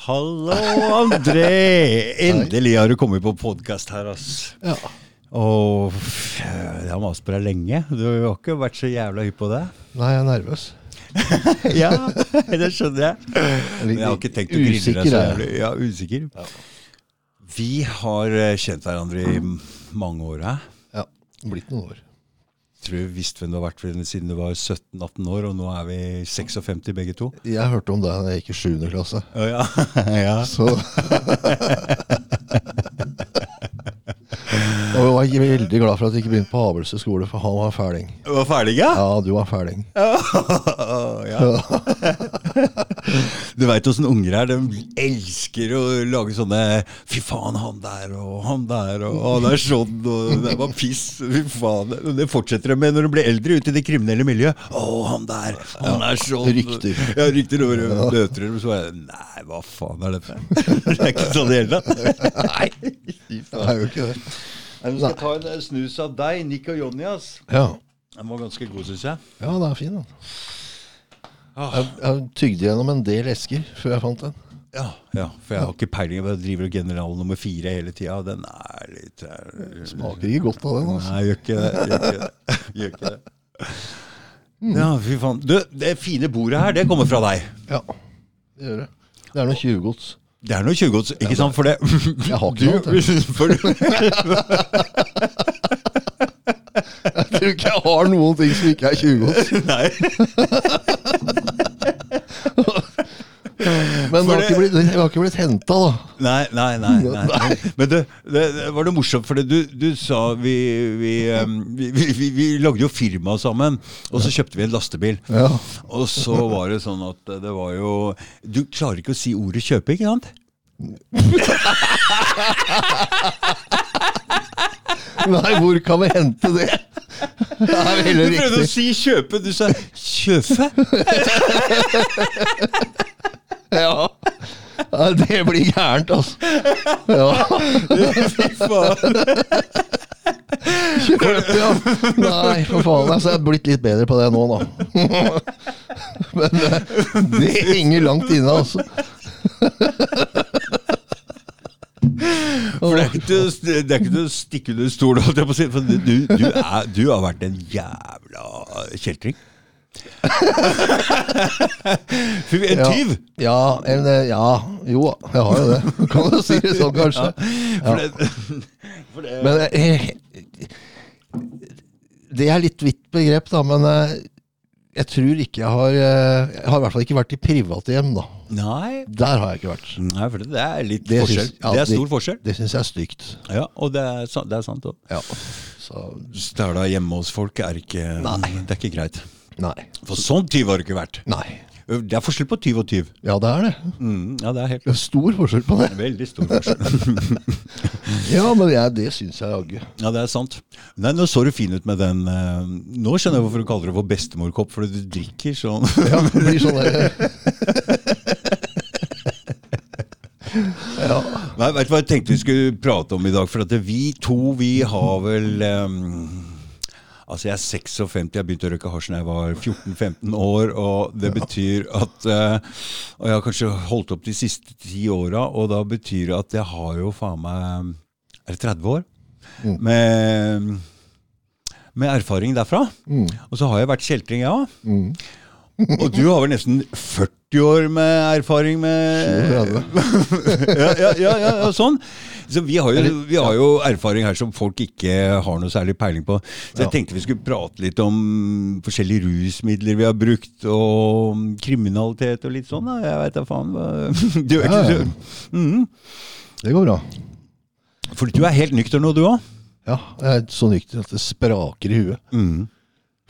Hallo, André! Endelig har du kommet på podkast her, ass. Ja. Og jeg har mast på deg lenge. Du har jo ikke vært så jævla hypp på det. Nei, jeg er nervøs. Ja, det skjønner jeg. Men jeg har ikke tenkt å grille deg så jævlig. Ja, usikker. Vi har eh, kjent hverandre i mange år, hæ? Ja, blitt noen år. Tror du visste hvem du har vært siden du var 17-18 år, og nå er vi 56 begge to? Jeg hørte om deg da jeg gikk i 7. klasse. Å ja. ja. Så Og jeg var veldig glad for at jeg ikke begynte på Abelse skole, for han var fæling. Du var fæling, ja? Ja, du var fæling. ja. Du veit åssen unger er. De elsker å lage sånne Fy faen, han der og han der og han er sånn og det var piss. Fy faen. Det fortsetter de med når de blir eldre, ute i det kriminelle miljøet. Å, han der, han er sånn. Rykter. Ja, rykter over møter dem. Så er jeg Nei, hva faen er dette? Det er ikke sånn i det hele tatt. Nei, fy Det er jo ikke det. Vi skal ta en eh, snus av deg, Nick og Jonny. Ja, Den var ganske god, syns jeg. ja det er fin. Den. Jeg, jeg tygde gjennom en del esker før jeg fant den. Ja, ja, for jeg har ikke peiling. Jeg driver og general nummer fire hele tida. Den er litt er, Smaker ikke godt av den. altså. Nei, gjør ikke det. Gjør ikke det. Gjør ikke det. Ja, fy faen. Du, det fine bordet her, det kommer fra deg. Ja, det gjør det. Det er noe tjuvgods. Det er noe tjuvgods, ikke sant? For det Jeg har ikke noe, du, for, Jeg tror ikke jeg har noen ting som ikke er tjuvgods. Nei. Men det har ikke blitt, har ikke blitt henta, da. Nei, nei, nei. nei. Men det, det, var det morsomt, for du, du sa vi vi, vi, vi, vi, vi lagde jo firma sammen, og så kjøpte vi en lastebil. Ja. Og så var det sånn at det var jo Du klarer ikke å si ordet kjøpe, ikke sant? Nei, hvor kan vi hente det? Det er veldig riktig. Du prøvde å si kjøpe, du sa kjøfe? Ja. ja, det blir gærent, altså. Ja. Fy faen. Kjøpe, ja. Nei, for faen. Altså, jeg er blitt litt bedre på det nå, da. Men eh, det henger langt inne, altså. For det er ikke til, å- stikke under stol, holdt jeg på å si. For du, du, er, du har vært en jævla kjeltring. En tyv! Ja, en, eh, ja, jo, jeg har jo det. Kan du si det sånn, kanskje? For det, for det, Men eh, Det er litt vidt begrep, da. Men eh, jeg tror ikke jeg har eh, Jeg har i hvert fall ikke vært i private hjem, da. nei, Der har jeg ikke vært. nei, for det, er litt Det forskjell. Synes, ja, det er stor det- forskjell. Det syns jeg er stygt. Ja, og det er, det er sant òg. Ja. Så Stæla hjemme hos folk er ikke, Nei. det er ikke greit. nei. For sånn tyv har du ikke vært. Nei. Det er forskjell på tyv og tyv. Ja, det er det. Mm, ja, det er helt Det er stor forskjell på det. Veldig stor forskjell. Ja, men jeg, det syns jeg jaggu. Ja, det er sant. Nei, Nå så du fin ut med den eh, Nå skjønner jeg hvorfor du kaller det for bestemorkopp, fordi du drikker sånn. Ja, det blir sånn ja. Nei, vet du hva jeg tenkte vi skulle prate om i dag? For at vi to, vi har vel eh, Altså, jeg er 56, jeg begynte å røyke hasj da jeg var 14-15 år. Og det betyr at eh, Og jeg har kanskje holdt opp de siste ti åra, og da betyr det at jeg har jo faen meg Er det 30 år? Med, med erfaring derfra. Og så har jeg vært kjeltring, jeg òg. Og du har vel nesten 40 år med erfaring med 37. ja, ja, ja, ja, sånn. Så vi har, jo, vi har jo erfaring her som folk ikke har noe særlig peiling på. Så jeg tenkte vi skulle prate litt om forskjellige rusmidler vi har brukt, og kriminalitet og litt sånn. da. Jeg veit da faen. Du er ikke så mm. Det går bra. For du er helt nykter nå, du òg? Ja, jeg er så nykter at det spraker i huet. Mm.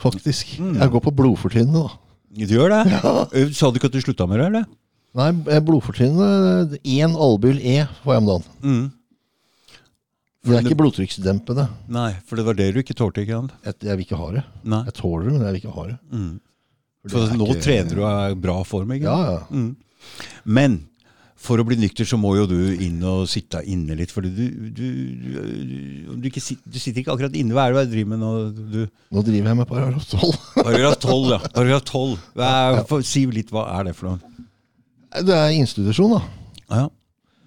Faktisk. Jeg går på blodfortynnende, da. Du gjør det? Ja. Sa du ikke at du slutta med det, eller? Nei, eh, blodfortynnende Én albull E får jeg om dagen. Mm. Det er ikke blodtrykksdempende. Nei, for det var det du ikke tålte, ikke sant? Jeg, jeg vil ikke ha det. Nei. Jeg tåler det, men jeg vil ikke ha det. Mm. For For det nå ikke- trener du og er i bra form, ikke Ja, ja. Mm. Men for å bli nykter så må jo du inn og sitte inne litt. For du, du, du, du, du, ikke du sitter ikke akkurat inne. Hva er det du driver med nå? Du, Nå driver jeg med paragraf 12. paragraf 12, ja. Paragraf 12. Hva er, for, si litt, hva er det for noe? Det er institusjon, da. Ja.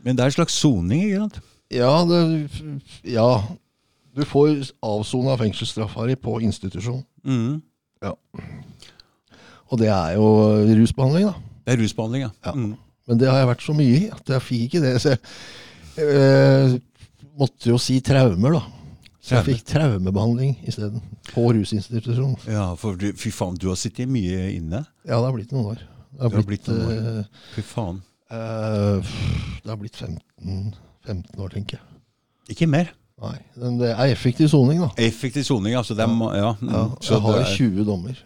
Men det er en slags soning, ikke sant? Ja, det, ja. Du får avsona fengselsstraffa di på institusjon. Mm. Og det er jo rusbehandling, da. Det er rusbehandling, ja. Ja. Mm. Men det har jeg vært så mye i at jeg fikk ikke det. Så jeg eh, måtte jo si traumer, da. Så jeg fikk traumebehandling isteden. På rusinstitusjon. Ja, for du, fy faen, du har sittet mye inne. Ja, det har blitt noen år. Det har Det har blitt, blitt noen år. Fy faen. eh, Det har blitt 15, 15 år, tenker jeg. Ikke mer. Nei, men det er effektiv soning, da. Effektiv soning, altså. Er, ja, mm, Ja, jeg har er- 20 dommer.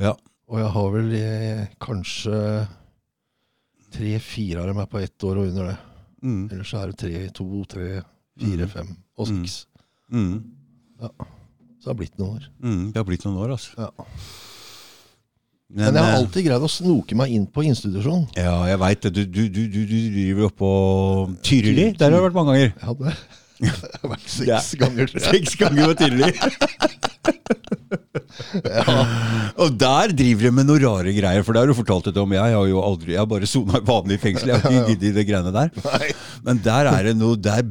Ja. Og jeg har vel jeg, kanskje tre-fire av dem er på ett år og under det. Mm. Ellers er det tre, to, tre, fire, Mm. fem og Mm. seks. Mm. Så det har blitt noen år. Mm. Det har blitt noen år, altså. Ja. Men jeg har eh, alltid greid å snoke meg inn på institusjon. Ja, jeg veit det. Du, du, du, du, du driver oppå Tyrili. Der har du vært mange ganger. Ja, det. jeg har vært seks Ja. ganger. Seks ganger på Og der driver de med noen rare greier, for det har du fortalt det om. Jeg har jo aldri, jeg har bare sona i vanlig fengsel. Jeg har ikke giddet de greiene der. Nei. Men der er det noe der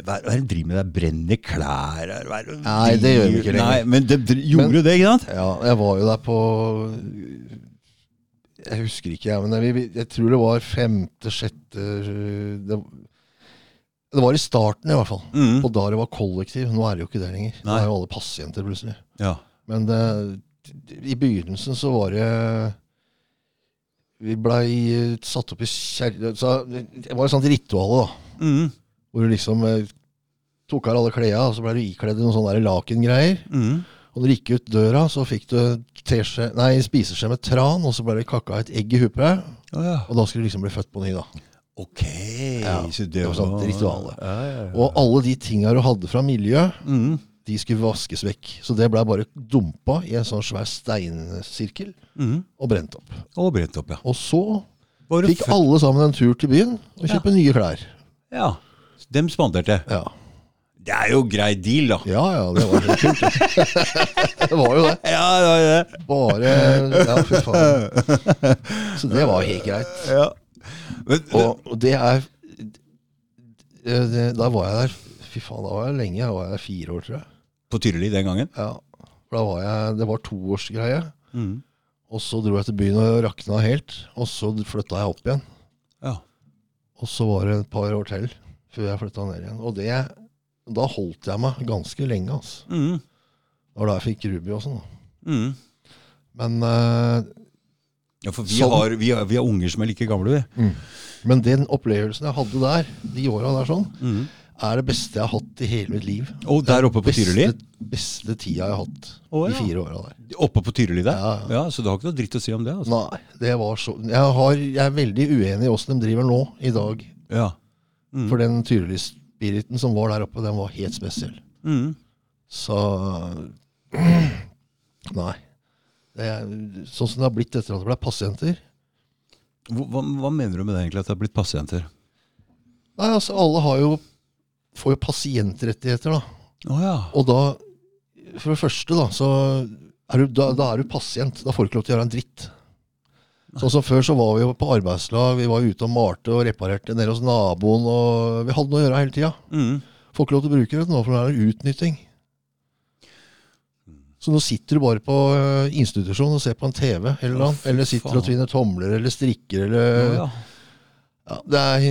hva er det de driver med der? Brenner klær? er- Hva er det Nei, det gjør vi ikke lenger. Nei, men de gjorde Men- det, ikke sant? Ja, jeg var jo der på Jeg husker ikke, jeg, men jeg, jeg tror det var femte, sjette det, det var i starten, i hvert fall. Mm. Og da det var kollektiv. Nå er det jo ikke det lenger. Nå er jo alle pasienter, plutselig. Ja. Men det, i begynnelsen så var det Vi blei satt opp i kjerre... Det var et sånt ritual, da. Mm. Hvor du liksom eh, tok av alle klærne, og så blei du ikledd i noen sånne lakengreier. Mm. Og når du gikk ut døra, så fikk du nei, spiseskje med tran, og så ble det kakka et egg i huet på deg. Oh, ja. Og da skulle du liksom bli født på ny, da. Ok. Ja, så det var sånt ritualet. Ja. Og alle de tinga du hadde fra miljøet, mm. de skulle vaskes vekk. Så det blei bare dumpa i en sånn svær steinsirkel Mm. og brent opp. Og brent opp, ja. Og så fikk født- alle sammen en tur til byen og kjøpe nye klær. Ja. Dem spanderte. Ja. Det er jo grei deal, da. ja ja, det var helt kult. det var jo det. Ja, det var det. Bare Ja, fy faen. Så det var helt greit. Ja. Men, Og, og det er det, Da var jeg der Fy faen, da var jeg lenge. Da var jeg der fire år, tror jeg. på Tyrili den gangen? Ja. For da var jeg Det var toårsgreie. Mm. Og så dro jeg til byen og rakna helt. Og så flytta jeg opp igjen. Ja. Og så var det et par år til før jeg flytta ned igjen. Og det Da holdt jeg meg ganske lenge, altså. Mm. Det var da jeg fikk Ruby og sånn. Mm. Men, eh, Ja, for vi, Sånn. har, vi, har, vi har unger som er like gamle, vi. men den opplevelsen jeg hadde der, de åra der sånn, Mm. er det beste jeg har hatt i hele mitt liv. Og der oppe på Tyrili? Beste tida jeg har hatt Å, de fire åra der. Oppe på Tyrili der? Ja, ja. Så du har ikke noe dritt å si om det? altså? Nei, det var så Jeg, har, jeg er veldig uenig i åssen de driver nå, i dag. Ja. Mm. For den Tyrili-spiriten som var der oppe, den var helt spesiell. Mm. Så Nei. Er, sånn som det har blitt etter at det ble pasienter. Hva, hva, mener du med det egentlig, at det har blitt pasienter? Nei, altså, alle har jo får jo pasientrettigheter, da. Oh, ja. Og da, for det første, da, så er du, da, da er du pasient. Da får du ikke lov til å gjøre en dritt. Sånn som Før så var vi jo på arbeidslag, vi var ute og malte og reparerte nede hos naboen. og Vi hadde noe å gjøre hele tida. Mm. Får ikke lov til å bruke det nå, for det er det utnytting. Så nå sitter du bare på eh, institusjon og ser på en TV, eller, Å, eller sitter faen. og tvinner tomler eller strikker, eller ja. ja, Det er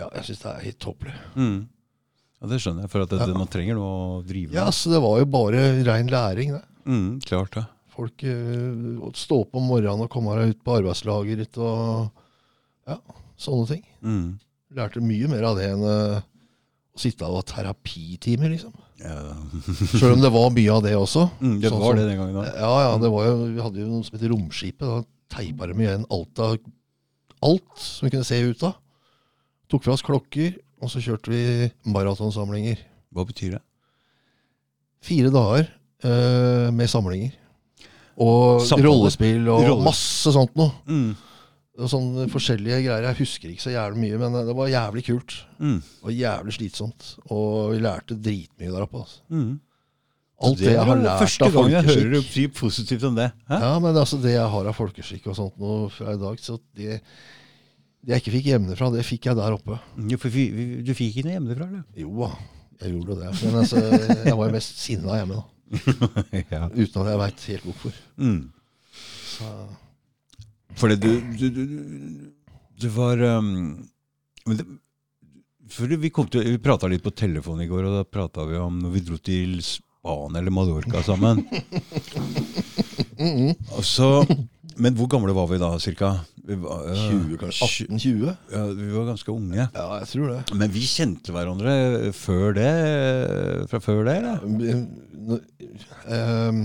Ja, jeg syns det er helt tåpelig. Mm. ja, det skjønner jeg, for at det, Ja. man trenger noe å drive Ja, så det var jo bare rein læring, det. Mm, klart det. Folk å stå opp om morgenen og komme deg ut på arbeidslageret og ja, sånne ting. Mm. Lærte mye mer av det enn eh, å sitte og ha terapitimer, liksom. Sjøl om det var mye av det også. Mm, det Sånn var som- det den gangen da. Ja, ja, det var jo, vi hadde jo noe som heter Romskipet. Da teipa de igjen alt av alt som vi kunne se ut av. Tok fra oss klokker, og så kjørte vi maratonsamlinger. Hva betyr det? Fire dager eh, med samlinger. Og Samtale. rollespill og Rolle- masse sånt noe. Mm. Sånne forskjellige greier. Jeg husker ikke så jævlig mye, men det var jævlig kult. Mm. Og jævlig slitsomt. Og vi lærte dritmye der oppe. Altså. Mm. Alt det, jeg har lært første av gang jeg hører du si positivt om det. Hæ? Ja, men altså det jeg har av folkeskikk og sånt nå fra i dag, så det Det jeg ikke fikk hjemmefra, det fikk jeg der oppe. Vi, vi, du fikk ikke noe hjemmefra, eller? Jo da, jeg gjorde det. Men altså, jeg var jo mest sinna hjemme, da. ja. Uten at jeg veit helt hvorfor. Mm. Så, Fordi du, du, du, det var um, det, for Vi, kom til- vi prata litt på telefon i går, og da prata vi om når vi dro til Spania eller Mallorca sammen. Og så, men hvor gamle var vi da, cirka? Vi var, øh, 20, kanskje? 18-20? Ja, vi var ganske unge. Ja, jeg tror det. Men vi kjente hverandre før det? Fra før det, eller? Ehm,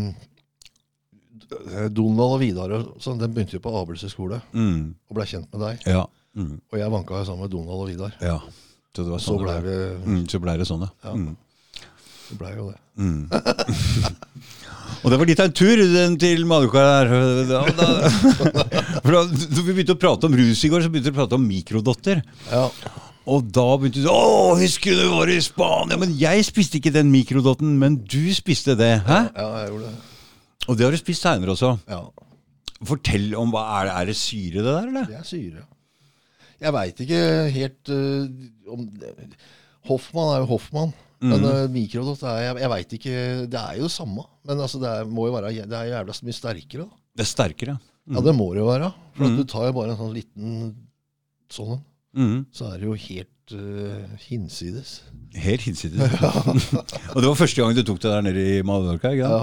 Donald og Vidar sånn, den begynte jo på Abelse skole Mm. og blei kjent med deg. Ja. Mm. Og jeg vanka jo sammen med Donald og Vidar. ja. Så det var Så sånn blei det, Mm, så ble det sånn, ja. Mm. det blei jo det. Mm. Og det var litt av en tur den til Maduka der. Da, da, for da vi begynte å prate om rus i går, så begynte vi å prate om mikrodotter. Ja, Og da begynte du Å, husker du var i Spania? Men jeg spiste ikke den mikrodotten, men du spiste det. Hæ? ja jeg gjorde det. Og det har du spist seinere også. Ja, Fortell om hva er det, er det syre, det der, eller? det er syre. Jeg veit ikke helt uh, om Hoffmann er jo Hoffmann. Men uh, mikrodot er Jeg, jeg veit ikke Det er jo samme. Men altså, det er, må jo være Det er jævla mye sterkere, da. Det er sterkere. Ja, det må det jo være. For at du tar jo bare en sånn liten sånn en, Mm. så er det jo helt uh, hinsides. Helt hinsides. og det var første gang du tok det der nede i Mallorca? ikke Ja.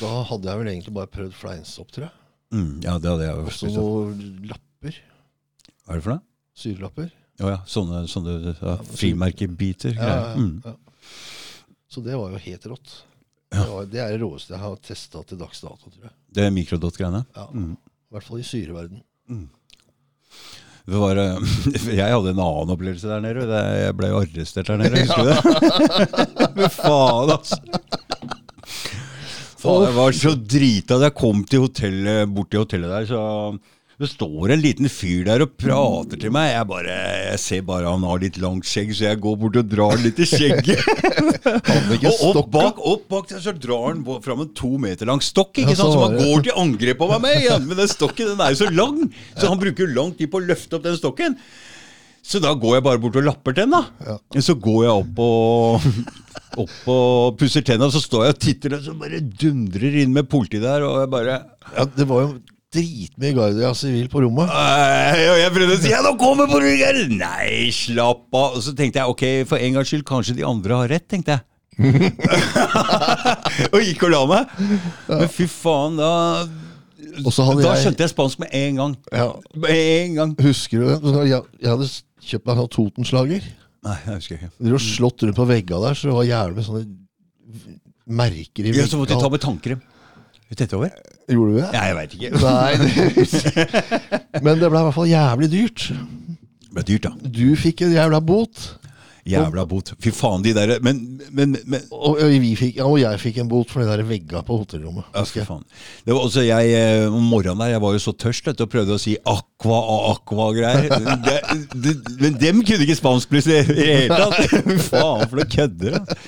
Da hadde jeg vel egentlig bare prøvd fleinsopp, tror jeg. Mm, ja, det hadde jeg jo Og så noen lapper. Hva er det for noe? Syrelapper. Å ja, sånne, sånne ja, frimerkebiter. Ja, ja, Mm. ja. Så det var jo helt rått. Det, var, det er det råeste jeg har testa til dags dato, tror jeg. Det er mikrodot-greiene. Ja. Mm. I hvert fall i syreverden. Det var, eh, jeg hadde en annen opplevelse der nede. Jeg ble jo arrestert der nede, husker du det? Men faen, altså. Faen, jeg var så drita da jeg kom til hotellet, bort til hotellet der, så det står en liten fyr der og prater til meg. Jeg bare, jeg ser bare han har litt langt skjegg, så jeg går bort og drar litt i skjegget. Og opp bak, opp bak der så drar han fram en to meter lang stokk, ikke sant? Så han går til angrep på meg med. Men den stokken den er jo så lang, så han bruker lang tid på å løfte opp den stokken. Så da går jeg bare bort og lapper til den, da. Så går jeg opp og, opp og pusser tenna, så står jeg og titter, og så bare dundrer inn med politi der, og jeg bare Ja, det var jo dritmye Guardia sivil på rommet. «Ei», Og jeg prøvde å si ja, nå kommer politiet! Nei, slapp av. Og så tenkte jeg ok, for en gangs skyld, kanskje de andre har rett, tenkte jeg. og gikk og la meg. Men fy faen, da Da skjønte jeg spansk med en gang. Ja, Med en gang. Husker du det? Jeg, jeg hadde kjøpt meg en sånn Totenslager. Nei, jeg husker ikke. De var slått rundt på veggene der, så det var jævlig med sånne merker i Ja, så måtte jeg ta med tannkrem. Tette over? Gjorde du det? Nei, jeg veit ikke. Nei, men det ble i hvert fall jævlig dyrt. Det ble dyrt, da. Du fikk en jævla bot, Jævla bot. Fy faen, de der Men, men, men og, og, vi fikk, ja, og jeg fikk en bot for de der vegga på hotellrommet. Ja, fy faen. Det var også jeg, eh, Om morgenen der, jeg var jo så tørst vet du, og prøvde å si aqua og aqua-greier. Det- det- Men dem kunne ikke spansk plutselig i det hele tatt. Faen, for noen kødder. da.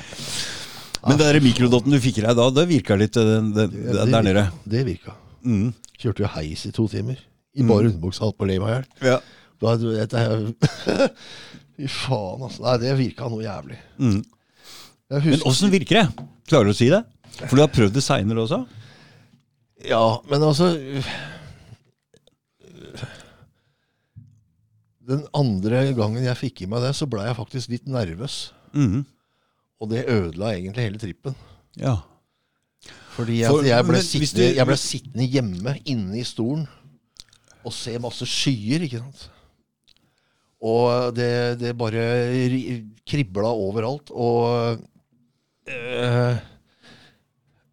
Men den der mikrodotten du fikk i deg da, det virka litt eh, den, den, det der nede. Det virka. Mm. Kjørte jo heis i to timer. I bare underbuksa, holdt på å le meg i hjel. Ja. Da, jeg- Fy faen, altså. Nei, det virka noe jævlig. Mm. Jeg Men åssen virker det? Klarer du å si det? For du har prøvd det seinere også? ja, men altså Den andre gangen jeg fikk i meg det, så blei jeg faktisk litt nervøs. Mm. Og det ødela egentlig hele trippen. Ja. Fordi For- jeg ble, sittende, du- jeg ble sittende hjemme inne i stolen og se masse skyer, ikke sant. Og det, det bare ri- kribla overalt. Og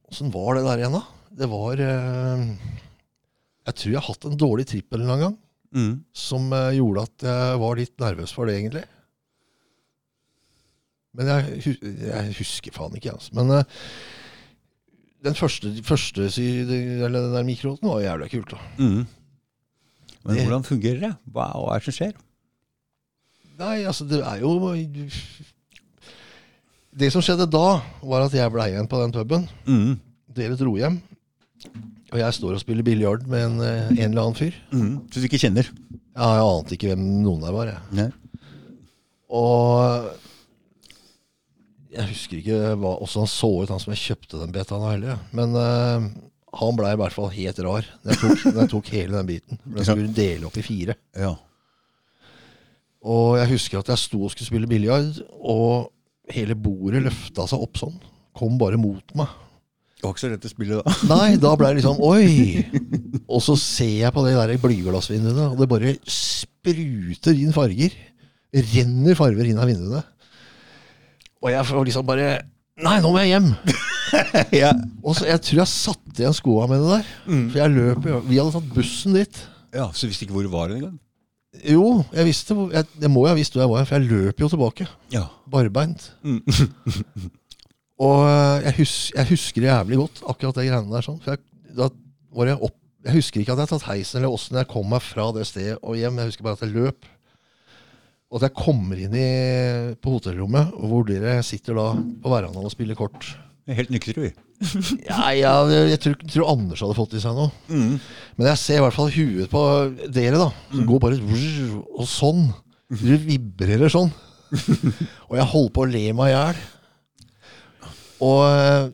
Åssen øh, var det der igjen, da? Det var øh, Jeg tror jeg har hatt en dårlig trippel en gang Mm. som eh, gjorde at jeg var litt nervøs for det, egentlig. Men jeg, jeg husker faen ikke, altså. Men øh, den første, første eller den der mikroåten var jævlig kult. da. Mm. Men Det- hvordan fungerer det? Hva er det som skjer? Nei, altså, det er jo Det som skjedde da, var at jeg ble igjen på den puben. Mm. Dere dro hjem. Og jeg står og spiller biljard med en, eh, en eller annen fyr. Mm. Så du ikke kjenner? Ja, jeg ante ikke hvem noen der var. Jeg. Nei. Og jeg husker ikke hva, hvordan han så ut, han som jeg kjøpte den betaen av heller. Men uh, han blei i hvert fall helt rar når jeg tok, når jeg tok hele den biten. For Jeg skulle dele opp i fire. Ja. Og jeg husker at jeg sto og skulle spille biljard, og hele bordet løfta seg opp sånn. Kom bare mot meg. Det var ikke så lett å spille da. Nei, da ble det liksom Oi! Og så ser jeg på de der blyglassvinduene, og det bare spruter inn farger. Renner farger inn av vinduene. Og jeg får liksom bare Nei, nå må jeg hjem! ja. Og så Jeg tror jeg satte igjen skoa det der. For jeg løp Vi hadde tatt bussen dit. ja, Så visste ikke hvor du var engang? Jo, jeg visste jeg, jeg må jo ha visst hvor jeg var, for jeg løp jo tilbake. Ja. Barbeint. Og eh, jeg, hus, jeg husker det jævlig godt, akkurat det greiene der. sånn. For jeg, da var jeg opp Jeg husker ikke at jeg tatt heisen eller åssen jeg kom meg fra det stedet og hjem. Jeg husker bare at jeg løp. Og at jeg kommer inn i, på hotellrommet, hvor dere sitter da på verandaen og spiller kort. Helt nyktre, vi. Ja, ja, jeg tror, tror Anders hadde fått i seg noe. Men jeg ser i hvert fall huet på dere, da. Som går bare og sånn. Du vibrerer sånn. og jeg holder på å le meg i hjel. Og eh,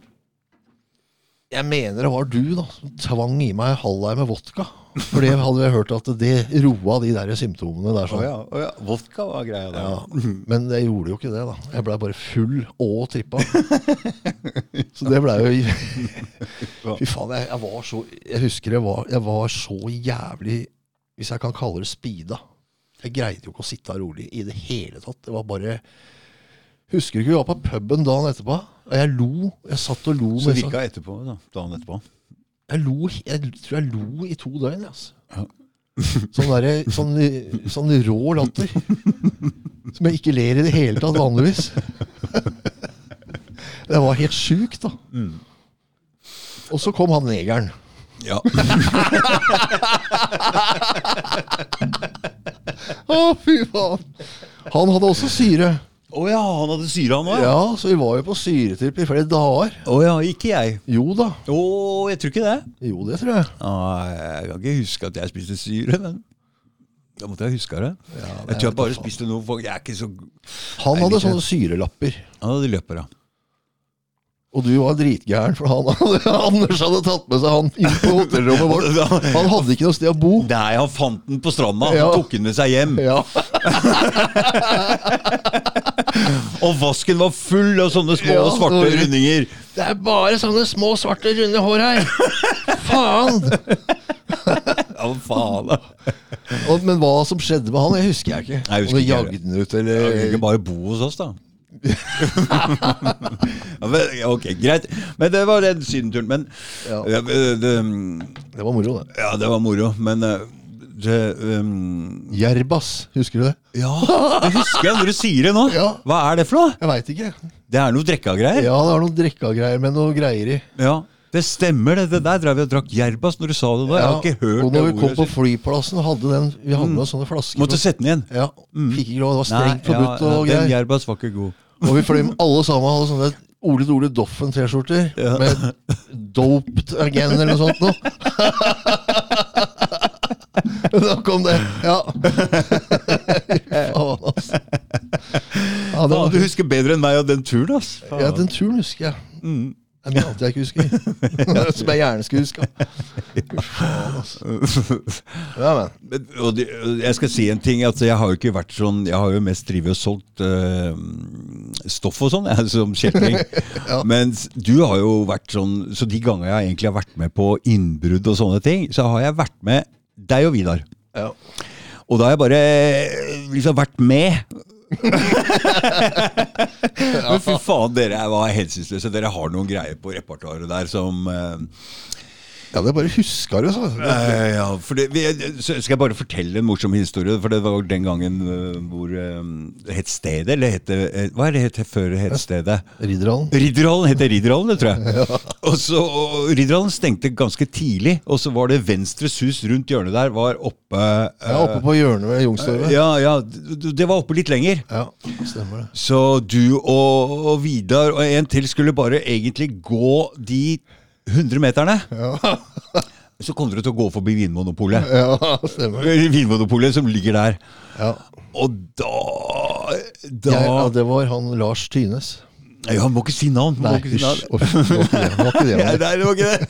jeg mener det var du da som tvang i meg halvei med vodka. For det hadde jeg hørt at det roa de der symptomene der. Å Oh ja, oh ja. Vodka var greia der. Ja, men det gjorde jo ikke det, da. Jeg blei bare full og trippa. Så det blei jo Fy faen, jeg, jeg var så Jeg husker jeg var, jeg var så jævlig Hvis jeg kan kalle det speeda. Jeg greide jo ikke å sitte rolig i det hele tatt. Det var bare Husker du ikke vi var på puben dagen etterpå? Og jeg lo. Jeg satt og lo. Så virka etterpå, da. Dagen etterpå. Jeg, lo, jeg tror jeg lo i to døgn. Altså. Ja. Sånn, der, sånn, sånn rå latter. Som jeg ikke ler i det hele tatt vanligvis. Det var helt sjukt, da. Og så kom han negeren. Ja. Å, fy faen! Han hadde også syre. Å ja, han hadde syre, han òg? Ja, så vi var jo på syretripp i flere dager. Å ja, ikke jeg. Jo da. Å, jeg tror ikke det. Jo, det tror jeg. Nei, jeg kan ikke huske at jeg spiste syre, men da måtte jeg huske det. Ja, jeg tror jeg bare spiste noe for Jeg er ikke så Han hadde sånne syrelapper. Han hadde løper, ja. Og du var dritgæren, for han Anders hadde tatt med seg han inn på hotellrommet vårt. Han hadde ikke noe sted å bo. Nei, han fant den på stranda. Ja. Han tok den med seg hjem. Ja, Og vasken var full av sånne små Ja, svarte så, rundinger. Det er bare sånne små, svarte, runde hår her. Faen! Ja, faen. Og, men hva som skjedde med han, jeg husker jeg ikke. Nei, jeg husker Om vi jagde den ut, eller ikke bare bo hos oss, da. Ok, greit. Men det var den sydenturen. Men Ja. ja, det, det, Det var moro, det. ja, det var moro. Men eh, det um, Jerbas, husker du det? Ja, det husker jeg når du sier det nå. Ja. Hva er det for noe? Jeg veit ikke. Det er noe drikkagreier. Ja, det er noen drikkagreier med noe greier i. Ja, det stemmer. Det, det der drev vi og drakk Jerbas når du sa det. da Jeg har ikke hørt og når vi kom på flyplassen, hadde den, vi hadde med oss sånne flasker. Måtte sette den igjen. Ja, Fikk ikke lov, det var strengt forbudt og den Jerbas var ikke god. Og vi fløy med alle sammen hadde sånne Ole Dole Doffen-T-skjorter Ja. med 'Doped Again' eller noe sånt noe. da kom det. Ja. Faen, altså. Ja, var, du husker bedre enn meg av den turen, ass. Ja, den turen husker jeg. Mm. Det er mye annet jeg ikke husker. Som jeg gjerne skulle huska. Ja, men. Jeg skal si en ting. Altså, jeg har jo ikke vært sånn Jeg har jo mest drevet og solgt uh, stoff og sånn, som kjeltring. Ja. Mens du har jo vært sånn Så de ganger jeg egentlig har vært med på innbrudd og sånne ting, så har jeg vært med deg og Vidar. Ja. Og da har jeg bare eh, liksom vært med. Men fy faen, dere var hensynsløse. Dere har noen greier på repertoaret der som eh, ja, det bare husker du, så. Eh, ja, det, vi, så skal jeg bare fortelle en morsom historie? For det var den gangen eh, hvor um, det het stedet, eller het det eh, Hva er det het før det het stedet? Ridderhallen. Ridderhallen heter Ridderhallen, det tror jeg. Ja. Og så og Ridderhallen stengte ganske tidlig, og så var det Venstres hus rundt hjørnet der, var oppe Ja, oppe på hjørnet ved Youngstorget. ja, ja, det var oppe litt lenger. Ja, stemmer det. Så du og, og Vidar og en til skulle bare egentlig gå de 100-meterne, Ja, så kommer dere til å gå forbi Vinmonopolet. ja stemmer. Vinmonopolet som ligger der. Ja. Og da, da Ja, ja, det var han Lars Tynes. Nei, Han må ikke si navn. Nei, ikke si navn. Uff, Det var ikke det. det, Nei, var ikke det. nei, det var ikke det.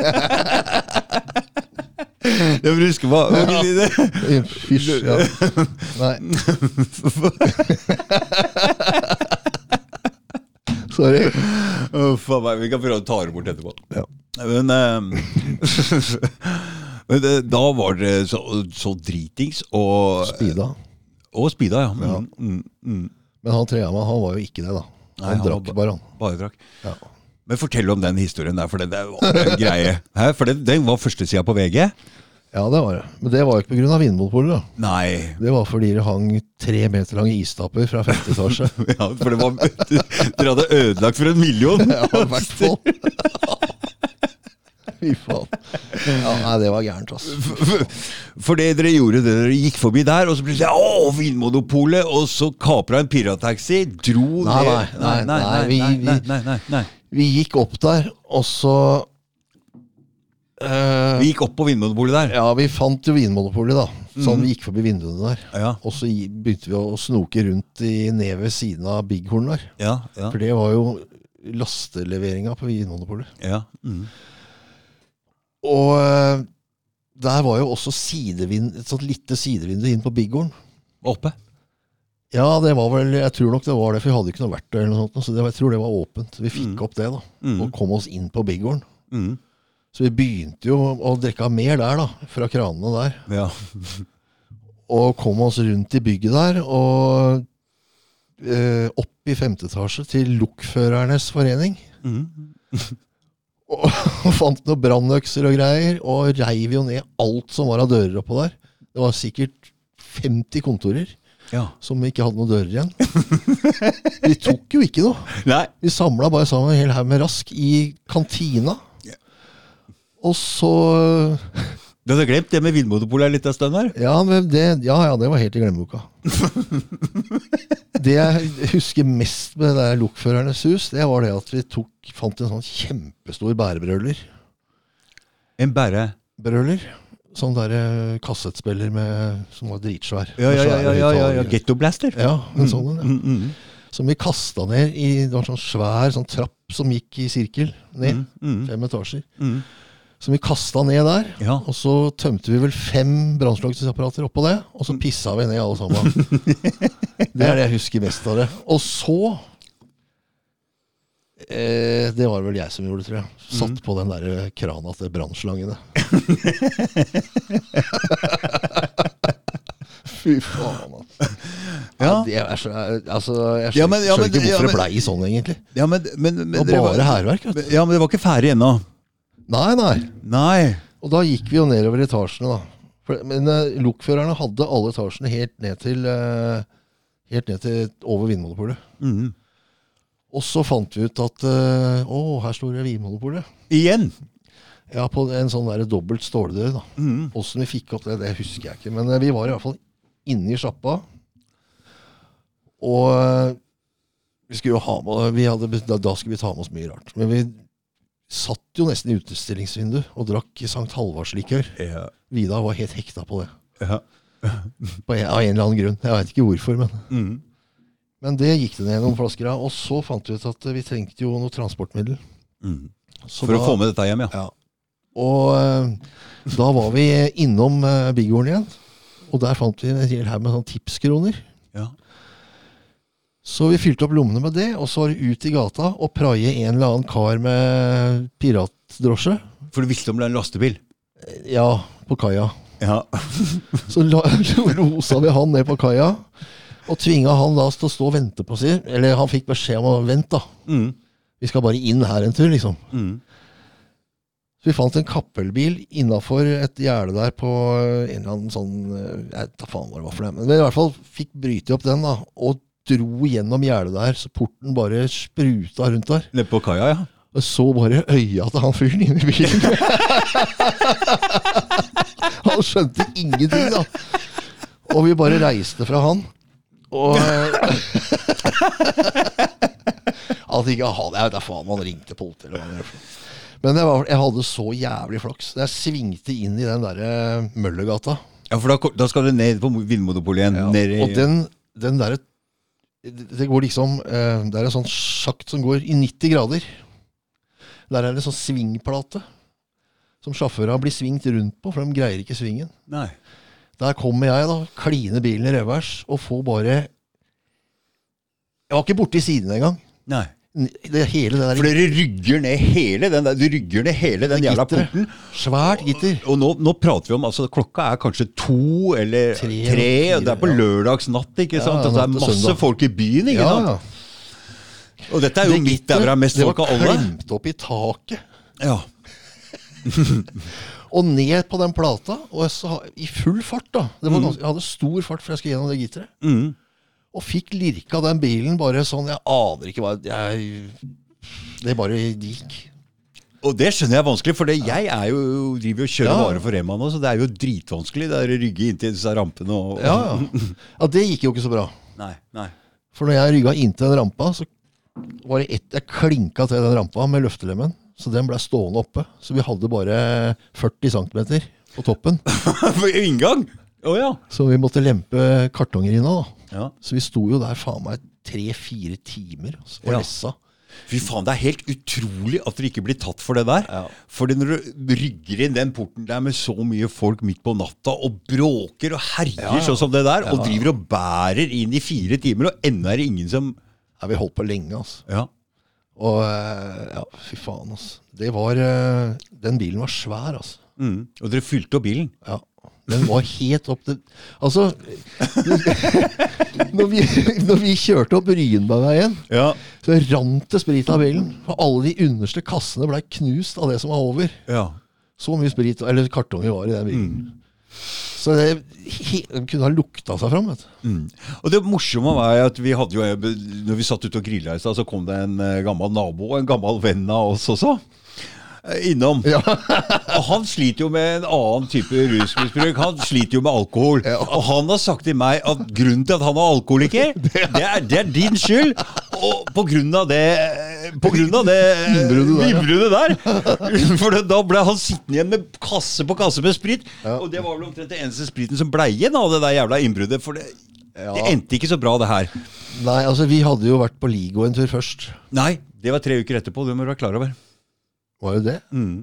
Jeg må huske hva ja. si Ja. Nei. Sorry. Faen meg, vi kan prøve å ta det bort etterpå. Ja. Men, eh, men det, da var det så, så dritings og Spida. Og speeda, ja. Mm, mm, mm. Men han Trehammer, han var jo ikke det, da. Nei, Han han drakk ba bare, han. Bare drakk. Ja. Men fortell om den historien der, for det, det var en greie. Hæ? For den, den var førstesida på VG? Ja, det var det. Men det var jo ikke pga. Vinmonopolet. da. Nei. Det var fordi det hang tre meter lange istapper fra femte etasje. Ja, for det var Dere hadde ødelagt for en million! Ja, i hvert fall. Fy faen. Ja, nei, det var gærent, altså. For det dere gjorde, det dere gikk forbi der, og så plutselig Å, Vinmonopolet! Og så kapra en pirattaxi, dro Nei, ned nei, nei, nei, nei, nei, nei, nei. Vi gikk opp der, og så eh, Vi gikk opp på Vinmonopolet der. Ja, vi fant jo Vinmonopolet, da. Sånn vi gikk forbi vinduene der. Ja, Og så begynte vi å snoke rundt i ned ved siden av Bighorn der. ja, ja. For det var jo lasteleveringa på Vinmonopolet. ja. Mm. Og eh, der var jo også sidevind, et sånt lite sidevindu inn på Bighorn. Oppe. Ja, det var vel, jeg tror nok det var det, for vi hadde ikke noe verktøy eller noe sånt. Så det, jeg tror det var åpent. Vi fikk opp det, da. Mm. Og kom oss inn på Bighorn. Mm. Så vi begynte jo å drikke mer der, da. Fra kranene der. Ja. Og kom oss rundt i bygget der. Og eh, opp i femte etasje til Lokførernes forening. Mm. Og, og fant noen brannøkser og greier. Og reiv jo ned alt som var av dører oppå der. Det var sikkert 50 kontorer ja. som ikke hadde noen dører igjen. Vi tok jo ikke noe. Nei. Vi samla bare sammen en hel haug med rask i kantina. Og så Du hadde glemt det med Vinmonopolet en liten stund her? ja, det, ja, ja, det var helt i glemmeboka. Det jeg husker mest med det der Lokførernes hus, det var det at vi tok, fant en sånn kjempestor bærebrøler. En bære... Brøler. Sånn der eh, kassettspiller med, som var dritsvær. Ja, ja, ja, ja, ja, ja, ja. høyttalere. Getto Blaster. Ja, en sånn en. ja. Mm, mm, Som vi kasta ned i Det var en sånn svær sånn trapp som gikk i sirkel ned. mm, mm, Fem etasjer. Mm. Som vi kasta ned der. Ja. Og så tømte vi vel fem brannslukningsapparater oppå det, og så pissa vi ned alle sammen. det er det jeg husker mest av det. Og så eh, Det var vel jeg som gjorde det, tror jeg. Satt på den der krana til brannslangene. Fy faen, altså. Ja. Det er så, altså, jeg Ja, skjønner, men- ja, men- skjønner ikke ja, hvorfor men- det blei sånn, egentlig. Ja, men, men, men Det var bare hærverk. Ja, men det var ikke ferdig ennå. Nei, nei. Nei. Og da gikk vi jo nedover etasjene, da. For, men uh, lokførerne hadde alle etasjene helt ned til uh, Helt ned til over Vinmonopolet. Mm. Og så fant vi ut at uh, Å, her står det Vinmonopolet. Igjen. Ja, på en sånn der dobbelt ståldør, da. Mm. Vi fikk opp det, det husker jeg ikke. Men uh, vi var i hvert fall inne i sjappa. Og vi skulle jo ha med vi hadde, da, da skulle vi ta med oss mye rart. Men vi satt jo nesten i utstillingsvinduet og drakk Sankt Halvardslikør. Ja. Vidar var helt hekta på det. Ja. På en, av en eller annen grunn. Jeg veit ikke hvorfor, men Mm. Men det gikk det ned noen flasker av. Og så fant vi ut at vi trengte jo noe transportmiddel. Mm. For å få med dette hjem, ja. Ja. Og eh, da var vi innom uh, Bighorn igjen. Og der fant vi en hel haug med sånn tipskroner. Så vi fylte opp lommene med det, og så ut i gata og praie en eller annen kar med piratdrosje. For du visste om det er en lastebil? Ja, på kaia. Ja. Så la, rosa vi han ned på kaia, og tvinga han da til å stå og vente på seg. Eller han fikk beskjed om å vente, da. Mm. Vi skal bare inn her en tur, liksom. Mm. Så vi fant en kappelbil innafor et gjerde der på en eller annen sånn eh, Jeg vet da faen hva det var for det. Men vi i hvert fall fikk bryte opp den, da. Og dro gjennom gjerdet der, så porten bare spruta rundt der. Nede på kaia, ja. Og så bare øya til han fyren inni bilen. han skjønte ingenting, da. Og vi bare reiste fra han. Og At ikke han Jeg vet da faen, han ringte politiet eller hva det var. Men jeg, var, jeg hadde så jævlig flaks. Jeg svingte inn i den derre Møllergata. Ja, for da, da skal du ned på Vinmonopolet igjen. Ned i, Og den, den derre Det går liksom eh, Det er en sånn sjakt som går i 90 grader. Der er det sånn svingplate som sjåførene blir svingt rundt på, for de greier ikke svingen. Nei. Der kommer jeg, da, kline bilen i revers og får bare Jeg var ikke borti siden engang. Nei. Det hele det For dere rygger ned hele den der, rygger ned hele den jævla porten. Svært gitter. Og nå, nå prater vi om altså Klokka er kanskje to eller tre, Tre fire, og det er på ja. lørdagsnatt. ikke Ja, sant? Og det er masse søndag. folk i byen. ikke Ja, sant? ja. Og dette er jo midt der hvor det er mest det folk av alle. Det var klemt opp i taket. Ja. Og ned på den plata, og så, i full fart. da det Mm. var ganske, Jeg hadde stor fart for jeg skulle gjennom det gitteret. Mm. Og fikk lirka den bilen bare sånn Jeg aner ikke hva jeg, Det bare gikk. Og det skjønner jeg er vanskelig, for det, jeg er jo, driver jo og kjører Ja. varer for Rema nå, så det er jo dritvanskelig. Det er å rygge inntil disse rampene og Ja, ja. ja, det gikk jo ikke så bra. Nei, nei. For når jeg rygga inntil den rampa, så var det ett jeg klinka til den rampa med løftelemmen. Så den ble stående oppe. Så vi hadde bare 40 cm på toppen. Inngang? Å ja. Så vi måtte lempe kartonger inn da. Ja. Så vi sto jo der faen meg tre-fire timer altså, og Ja. lessa. Fy faen, det er helt utrolig at dere ikke blir tatt for det der. Ja. Fordi når du rygger inn den porten der med så mye folk midt på natta og bråker og herjer Ja, ja. sånn som det der, og driver og bærer inn i fire timer, og ennå er det ingen som Ja, vi holdt på lenge, altså. Ja. Og eh, ja, fy faen, altså. Det var eh, Den bilen var svær, altså. Mm. Og dere fylte opp bilen. Ja. Den var helt opp til Altså når, vi, når vi kjørte opp Ryenbergveien, Ja. så rant det sprit av bilen. Og alle de underste kassene blei knust av det som var over. ja. Så mye sprit, eller kartonger var i den bilen. Mm. Så det he, de kunne ha lukta seg fram. vet du. Mm. Og det morsomme var at vi hadde jo Når vi satt ute og grilla i stad, så kom det en eh, gammel nabo og en gammel venn av oss også. Eh, Innom. Ja. Og han sliter jo med en annen type rusmisbruk. Han sliter jo med alkohol. Ja. Og han har sagt til meg at grunnen til at han er alkoholiker, det er, det er din skyld. Og på grunn av det På grunn av det Innbruddet der, der. For da ble han sittende igjen med kasse på kasse med sprit. Ja. Og det var vel omtrent den eneste spriten som ble igjen av det der jævla innbruddet. For det, det endte ikke så bra, det her. Nei, altså vi hadde jo vært på Ligo en tur først. Nei, det var tre uker etterpå. Det må du være klar over. Var jo det? Mm.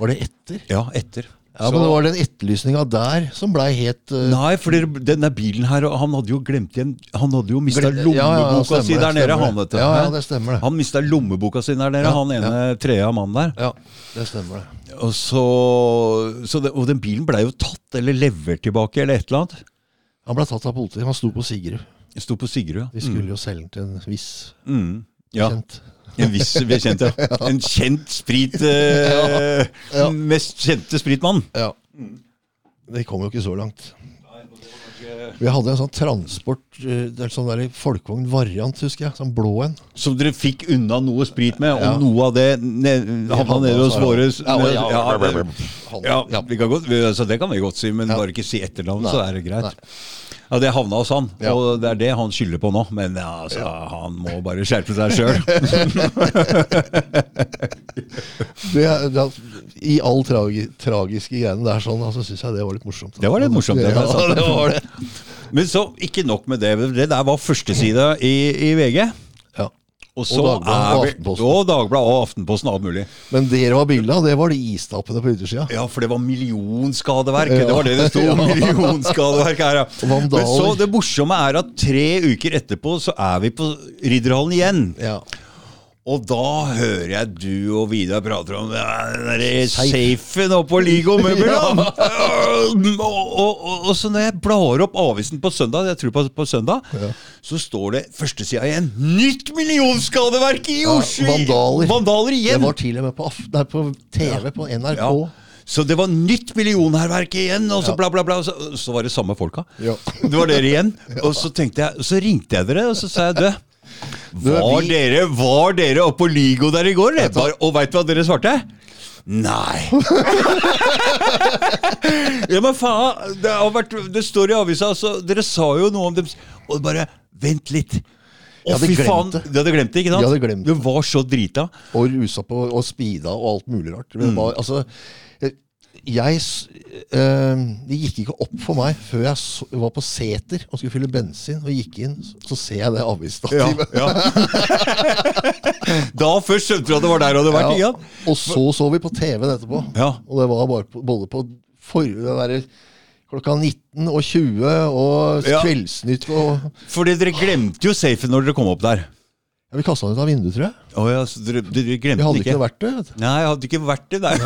Var det etter? Ja, etter. Ja, Så- men det var den etterlysninga der som blei helt uh, Nei, for denne bilen her, han hadde jo glemt igjen Han hadde jo mista ja, ja, lommeboka stemmer si der nede, han, det. vet du. Ja, ja, det stemmer det. Han mista lommeboka si der nede, han ene trea mannen der. Ja, det stemmer det. Og så, så det, Og den bilen blei jo tatt eller levert tilbake, eller et eller annet. Han ble tatt av politiet. Han sto på Sigrud. Sto på Sigrud. De skulle jo selge den til en viss Mm. Ja, kjent. En viss bekjent, ja. En kjent sprit eh, Ja. Mest kjente spritmann. Ja. Det kom jo ikke så langt. Vi hadde en sånn transport, eh, det er sånn der folkevogn-variant, husker jeg. Sånn blå en. Som dere fikk unna noe sprit med, og Ja. noe av det havna nede hos våre Ja, det- kan godt, altså det kan vi godt si, men bare ikke si etternavnet, så er det greit. Nei. Ja, Det havna hos han, Ja. og det er det han skylder på nå. Men ja, altså, han må bare skjerpe seg sjøl. I all tragi, tragiske greiene der sånn, altså, syns jeg det var litt morsomt. Det var litt morsomt, det, det Ja, det var det. Men så, ikke nok med det. Det der var førstesida i, i VG. Og så Dagbladet og Aftenposten. Og Dagbladet og Aftenposten og alt mulig. Men dere var bilde av, det var de istappene på yttersida. Ja, for det var millionskadeverk. Ja. Det var det det sto. Ja. Millionskadeverk her, ja. Men så det morsomme er at tre uker etterpå så er vi på Ridderhallen igjen. Ja. Og da hører jeg du og Vidar prater om ja, den safen oppå på Ligo møbel. da. og, og, og, og så når jeg blar opp avisen på søndag, jeg tror på, på søndag, så står det førstesida igjen. Nytt millionskadeverk i Ja, Oslo! vandaler. igjen. Det var til og med på, nei, på TV, på NRK. Ja. Så det var nytt millionhærverk igjen, og så Ja. bla, bla, bla. Så, så var det samme folka. Ja. Det var dere igjen. Og så jeg, så ringte jeg dere, og så sa jeg du var, vi- dere, var dere oppe på Ligo der i går? Vet? Var, og veit du hva dere svarte? Nei. ja, men faen, det, har vært, det står i avisa, altså, dere sa jo noe om dem. Og bare Vent litt. Å, fy faen! Du hadde glemt det, ikke sant? Jeg hadde glemt Du var så drita. Og rusa på og speeda og alt mulig rart. Men mm. bare, altså, jeg- eh, Det gikk ikke opp for meg før jeg så, var på Seter og skulle fylle bensin og gikk inn. Så, så ser jeg det Ja, avisstativet. ja. da først skjønte du at det var der du hadde vært. Ja, Igjen. Og så så vi på TV-en etterpå. Ja. Og det var bare på, både på for, det der, klokka 19 og 20 og Kveldsnytt og Fordi dere glemte jo safen når dere kom opp der. Ja, Vi kasta den ut av vinduet, tror jeg. Oh, ja, så dere, dere Vi glemte hadde ikke ikke? noe verktøy. vet du. Nei, jeg hadde ikke vært det der.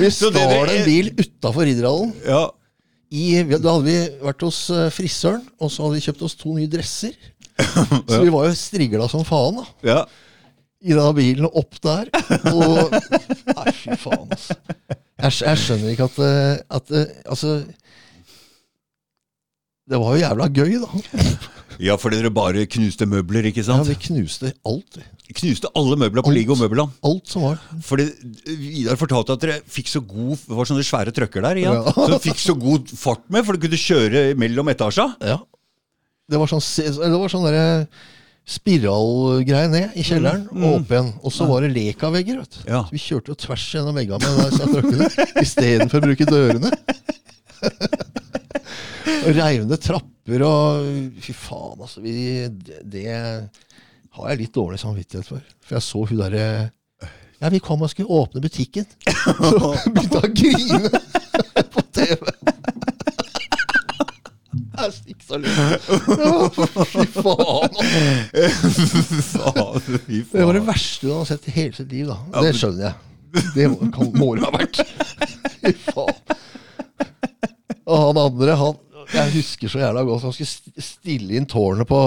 Vi Så det- en bil utafor Ridderhallen. ja. I, da hadde vi vært hos eh, frisøren, og så hadde vi kjøpt oss to nye dresser. Så vi var jo strigla som faen da ja. i denne bilen og opp der. Og Nei, fy faen, altså. Jeg, skj- jeg skjønner ikke at, eh, at eh, Altså Det var jo jævla gøy, da. Ja, fordi dere bare knuste møbler, ikke sant? Ja, vi knuste alt. Knuste alle møbler på. Ligo Møbelland. Alt som var. Fordi Vidar fortalte at dere fikk så god Det var sånne svære trøkker der. Ja. Ja. Så dere fikk så god fart med, for du kunne kjøre mellom etasja. Ja. Det var sånn, det var sånn derre spiralgreie ned i kjelleren og opp igjen. Og så var det Leka-vegger. vet du. Ja. Så vi kjørte jo tvers gjennom veggene med disse trøkkene istedenfor å bruke dørene. Og reiv ned trapper og Fy faen, altså. Vi, det, det har jeg litt dårlig samvittighet for. For jeg så hun derre Ja, vi kom og skulle åpne butikken. Så begynte hun å grine på TV. Jeg stikk så litt. Fy faen. Det var det verste du har sett i hele sitt liv, da. Det skjønner jeg. Det må- kan, må det ha vært. Fy faen. Og han andre, han Jeg husker så jævla godt han skulle stille inn tårnet på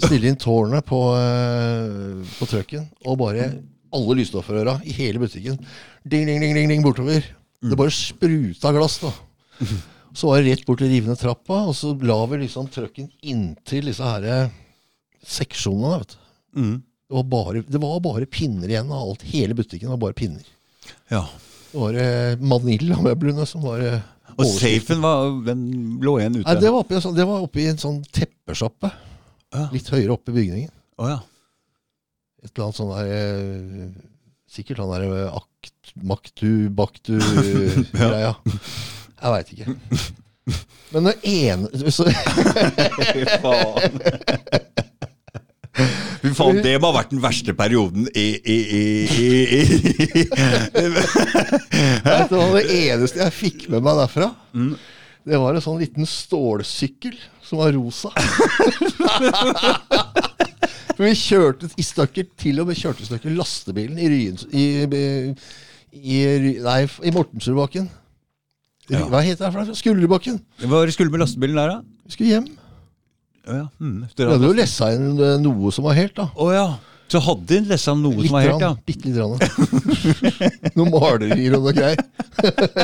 Stille inn tårnet på, eh, på trucken, og bare alle lysstoffrøra i hele butikken ding, ding, ding, ding, ding bortover. Det bare spruta glass, da. Så var det rett bort til rivende trappa, og så la vi liksom trucken inntil disse her eh, seksjonene. vet du. Mm. Det var, bare, det var bare pinner igjen av alt. Hele butikken var bare pinner. Ja. Det var eh, Manila-møblene som var eh, Og safen var, den lå igjen ute. Nei, det var oppi, en sånn- det var oppi en sånn teppesjappe. Ja. Litt høyere oppe i bygningen. Oh, ja. Et eller annet sånn der eh, Sikkert han der eh, akt, Maktu, Baktu-greia. Jeg veit ikke. Men det ene så, Fy faen. Fy faen, det må ha vært den verste perioden i, i, i, i. Vet du Det eneste jeg fikk med meg derfra, det var en sånn liten stålsykkel som var rosa. For vi kjørte i stykker, til og med kjørte i stykker lastebilen i Ryen... I, i, i, nei, i Mortensrudbakken. Ja. Hva heter det? Skulderbakken. Hva skulle med lastebilen der, da? Vi skulle hjem. Å ja. Mm, Du hadde jo lessa inn eh, noe som var helt, da. Å ja. Så hadde de lesa noe Litt som var helt, ja. Bitte litt. Grann. Noen malerier og noe greier.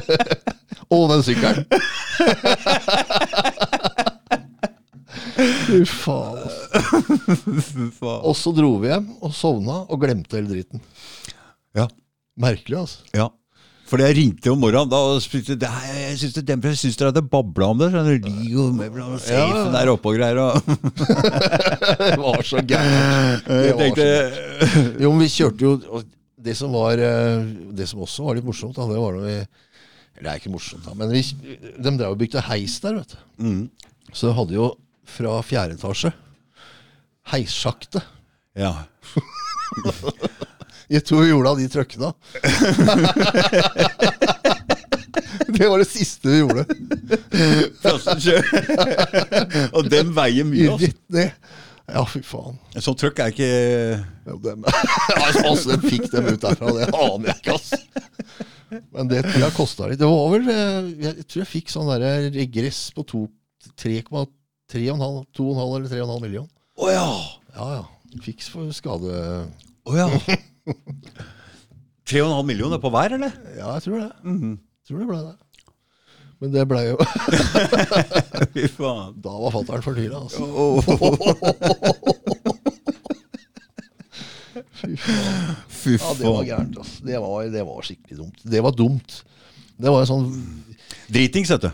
og den sykkelen. Fy faen. altså. Og så dro vi hjem og sovna og glemte hele dritten. Ja. Merkelig, altså. ja. Fordi jeg ringte om morgenen da og spurte jeg syns, dere hadde babla om det. Sånn, og safen Ja. der oppe og greier. Og, Det var så gærent. Det jeg tenkte Jo, men vi kjørte jo Det som var eh, Det som også var litt morsomt, da, det var da vi Eller det er ikke morsomt, da, men vi, de drev og bygde heis der, vet du. mm, Så de hadde jo fra fjerde etasje heissjakte. Ja. Jeg tror vi gjorde av de trøkkene. det var det siste vi gjorde. Flassensjø. og den veier mye, altså. Rett ned. Ja, fy faen. En sånn trøkk er ikke Ja, dem, altså, altså, de fikk dem ut derfra, det aner jeg ikke, ass. Men det tror jeg kosta litt. Det var vel eh, Jeg tror jeg fikk sånn der regress på to- 3,3,5 2,5 eller 3,5 million. Å ja! Ja, ja. Fikk for skade Å ja. 3,5 millioner på hver, eller? Ja, jeg tror det. Jeg Tror det ble det. Men det blei jo Fy faen. Da var fatter'n fortvila, altså. Fy faen. Fy Ja, det var faen. gærent, altså. Det var, det var skikkelig dumt. Det var dumt. Det var jo sånn Dritings, vet du.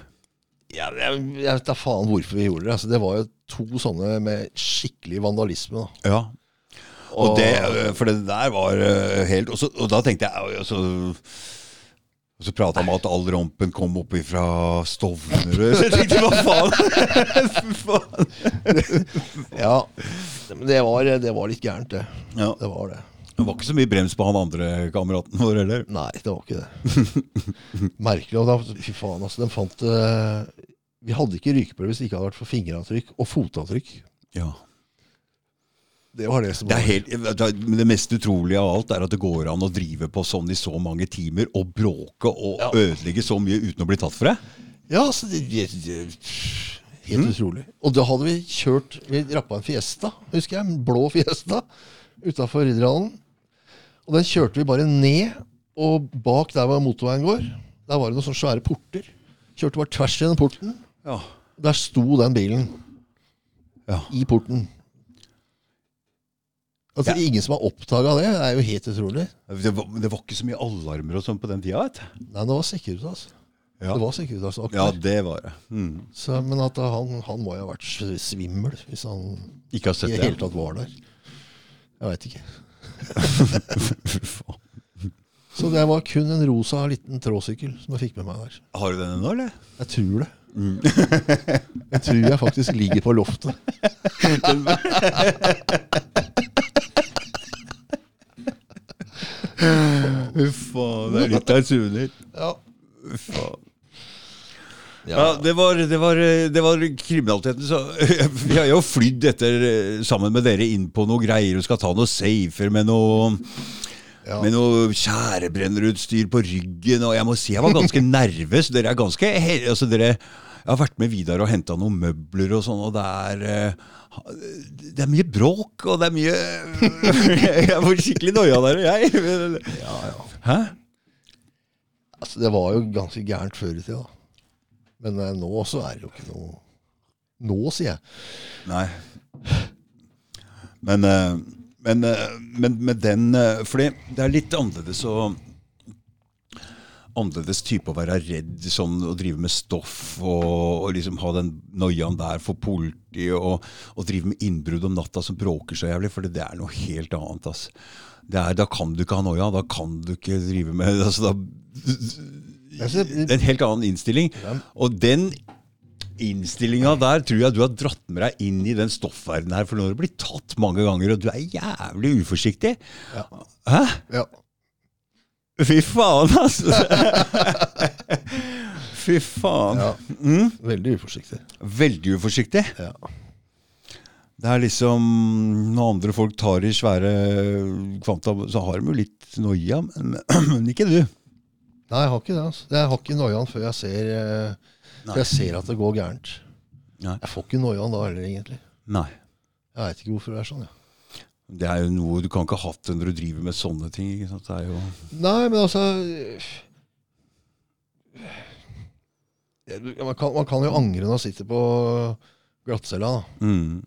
Ja, jeg, jeg vet da faen hvorfor vi gjorde det. Altså, det var jo to sånne med skikkelig vandalisme. da. Ja. Og det, for det der var eh, helt Og, så, og da tenkte jeg og så, og så prata han om at all rompen kom opp ifra Stovner. Så jeg tenkte hva faen? Faen. Ja, men det var, det var litt gærent, det. Ja. Det var det. Det var ikke så mye brems på han andre kameraten vår heller. Nei, det var ikke det. Merkelig. Og da, fy faen, altså. De fant Vi hadde ikke rykeprøve hvis det ikke hadde vært for fingeravtrykk og fotavtrykk. Ja. Det var det som Det, var er helt, det det mest utrolige av alt er at det går an å drive på sånn i så mange timer og bråke og Ja. ødelegge så mye uten å bli tatt for det. Ja, altså det, det, det, Helt utrolig. Og da hadde vi kjørt Vi rappa en Fiesta, husker jeg. En blå Fiesta utafor Ridderhallen. Og den kjørte vi bare ned, og bak der hvor motorveien går, der var det noen sånne svære porter. Kjørte bare tvers gjennom porten. Ja. Der sto den bilen Ja. i porten. Altså, Ja. Ingen som har oppdaga det. Det er jo helt utrolig. Det, var, det var ikke så mye alarmer og sånn på den tida, vet du. Nei, det var Securitas. Ja. Det var Securitas-vakt Ja, det var det. Mm. Så, men at han, han må jo ha vært svimmel hvis han Ikke har sett det det. hele tatt var der. Jeg veit ikke. Så det var kun en rosa liten tråsykkel som jeg fikk med meg der. Har du den ennå, eller? Jeg tror det. jeg tror jeg faktisk ligger på loftet. Fy faen, det er litt av en suvenir. Ja. Faen. Ja, det var, det var, det var kriminaliteten. Så, vi har jo flydd etter sammen med dere inn på noe greier og skal ta noen safer med noe Ja. Med noe skjærebrennerutstyr på ryggen. Og jeg må si jeg var ganske nervøs. Dere er ganske altså dere, Jeg har vært med Vidar og henta noen møbler og sånn, og det er eh, Det er mye bråk, og det er mye Jeg får skikkelig noia der, jeg. Ja, ja. Hæ? Altså, det var jo ganske gærent før i tida. Men eh, nå så er det jo ikke noe Nå, sier jeg. Nei. Men, eh, men, eh, men med den eh, Fordi det er litt annerledes å Annerledes type å være redd sånn, og drive med stoff og, og liksom ha den noiaen der for politiet og, og drive med innbrudd om natta som bråker så jævlig, for det er noe helt annet. ass. Det er, da kan du ikke ha noia, da kan du ikke drive med altså, da, en helt annen innstilling. Og den innstillinga der tror jeg du har dratt med deg inn i den stoffverdenen her. For nå har du blitt tatt mange ganger, og du er jævlig uforsiktig. Ja. Hæ? Ja. Fy faen, altså! Fy faen. ja. Mm? Veldig uforsiktig. Veldig uforsiktig. Ja. Det er liksom Når andre folk tar i svære kvanta, så har de jo litt noia, men, men ikke du. Nei, jeg har ikke det. altså. Jeg har ikke noiaen før jeg ser eh, før jeg ser at det går gærent. Nei. Jeg får ikke noiaen da heller, egentlig. Nei. Jeg veit ikke hvorfor det er sånn. Ja. Det er jo noe du kan ikke ha hatt det når du driver med sånne ting. Ikke sant? Det jo Nei, men altså man, kan, man kan jo angre når man sitter på glattcella. mm.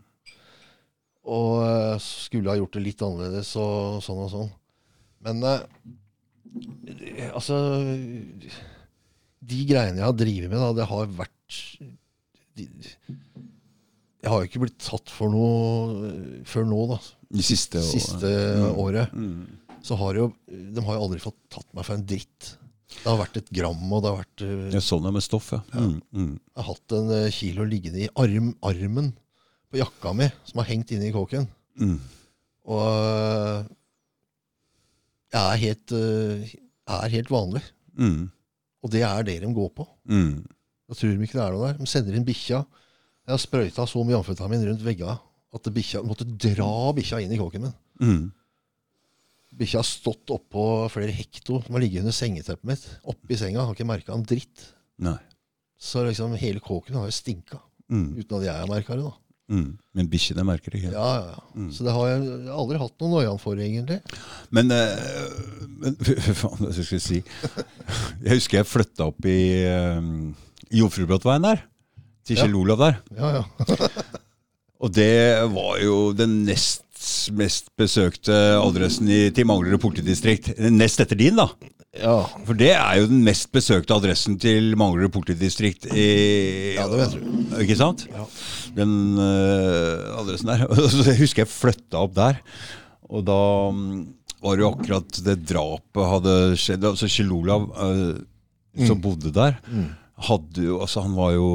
Og eh, skulle ha gjort det litt annerledes og sånn og sånn. Men eh, altså De greiene jeg har drevet med, da, det har vært de, Jeg har jo ikke blitt tatt for noe eh, før nå, da. De siste. Siste Mm. året. Mm. Så har jo De har jo aldri fått tatt meg for en dritt. Det har vært et gram, og det har vært eh, Ja, sånn er med stoff, ja. Mm. Mm. Jeg har hatt en eh, kilo liggende i arm, armen på jakka mi, som har hengt inne i kåken. Mm. Og jeg er helt, øh, er helt vanlig. Mm. Og det er det de går på. Mm. Da tror de ikke det er noe der. De sender inn bikkja. Jeg har sprøyta så mye amfetamin rundt veggene at bikkja, måtte dra bikkja inn i kåken min. Mm. Bikkja har stått oppå flere hekto. som har ligget under sengeteppet mitt. Oppi senga. Har ikke merka en dritt. Nei. Så liksom hele kåken har jo stinka. Mm. Uten at jeg har merka det, da. Mm. Men bikkjene merker det ikke. Ja, ja, ja. Så det har jeg, aldri hatt noen noian for, egentlig. Men, eh, men faen hva skal jeg si? Jeg husker jeg flytta opp i, i Jomfrubråtveien der. Til Kjell Olav der. Ja, ja. Og det var jo den nest mest besøkte adressen i, til Manglerud politidistrikt. Nest etter din, da. Ja, For det er jo den mest besøkte adressen til Manglerud politidistrikt. I, Ja, det vet du. Ikke sant? Den uh, adressen der. Så jeg husker jeg flytta opp der. Og da mm, var det jo akkurat det drapet hadde skjedd. Altså Kjell Olav øh, som bodde der, hadde jo Altså Han var jo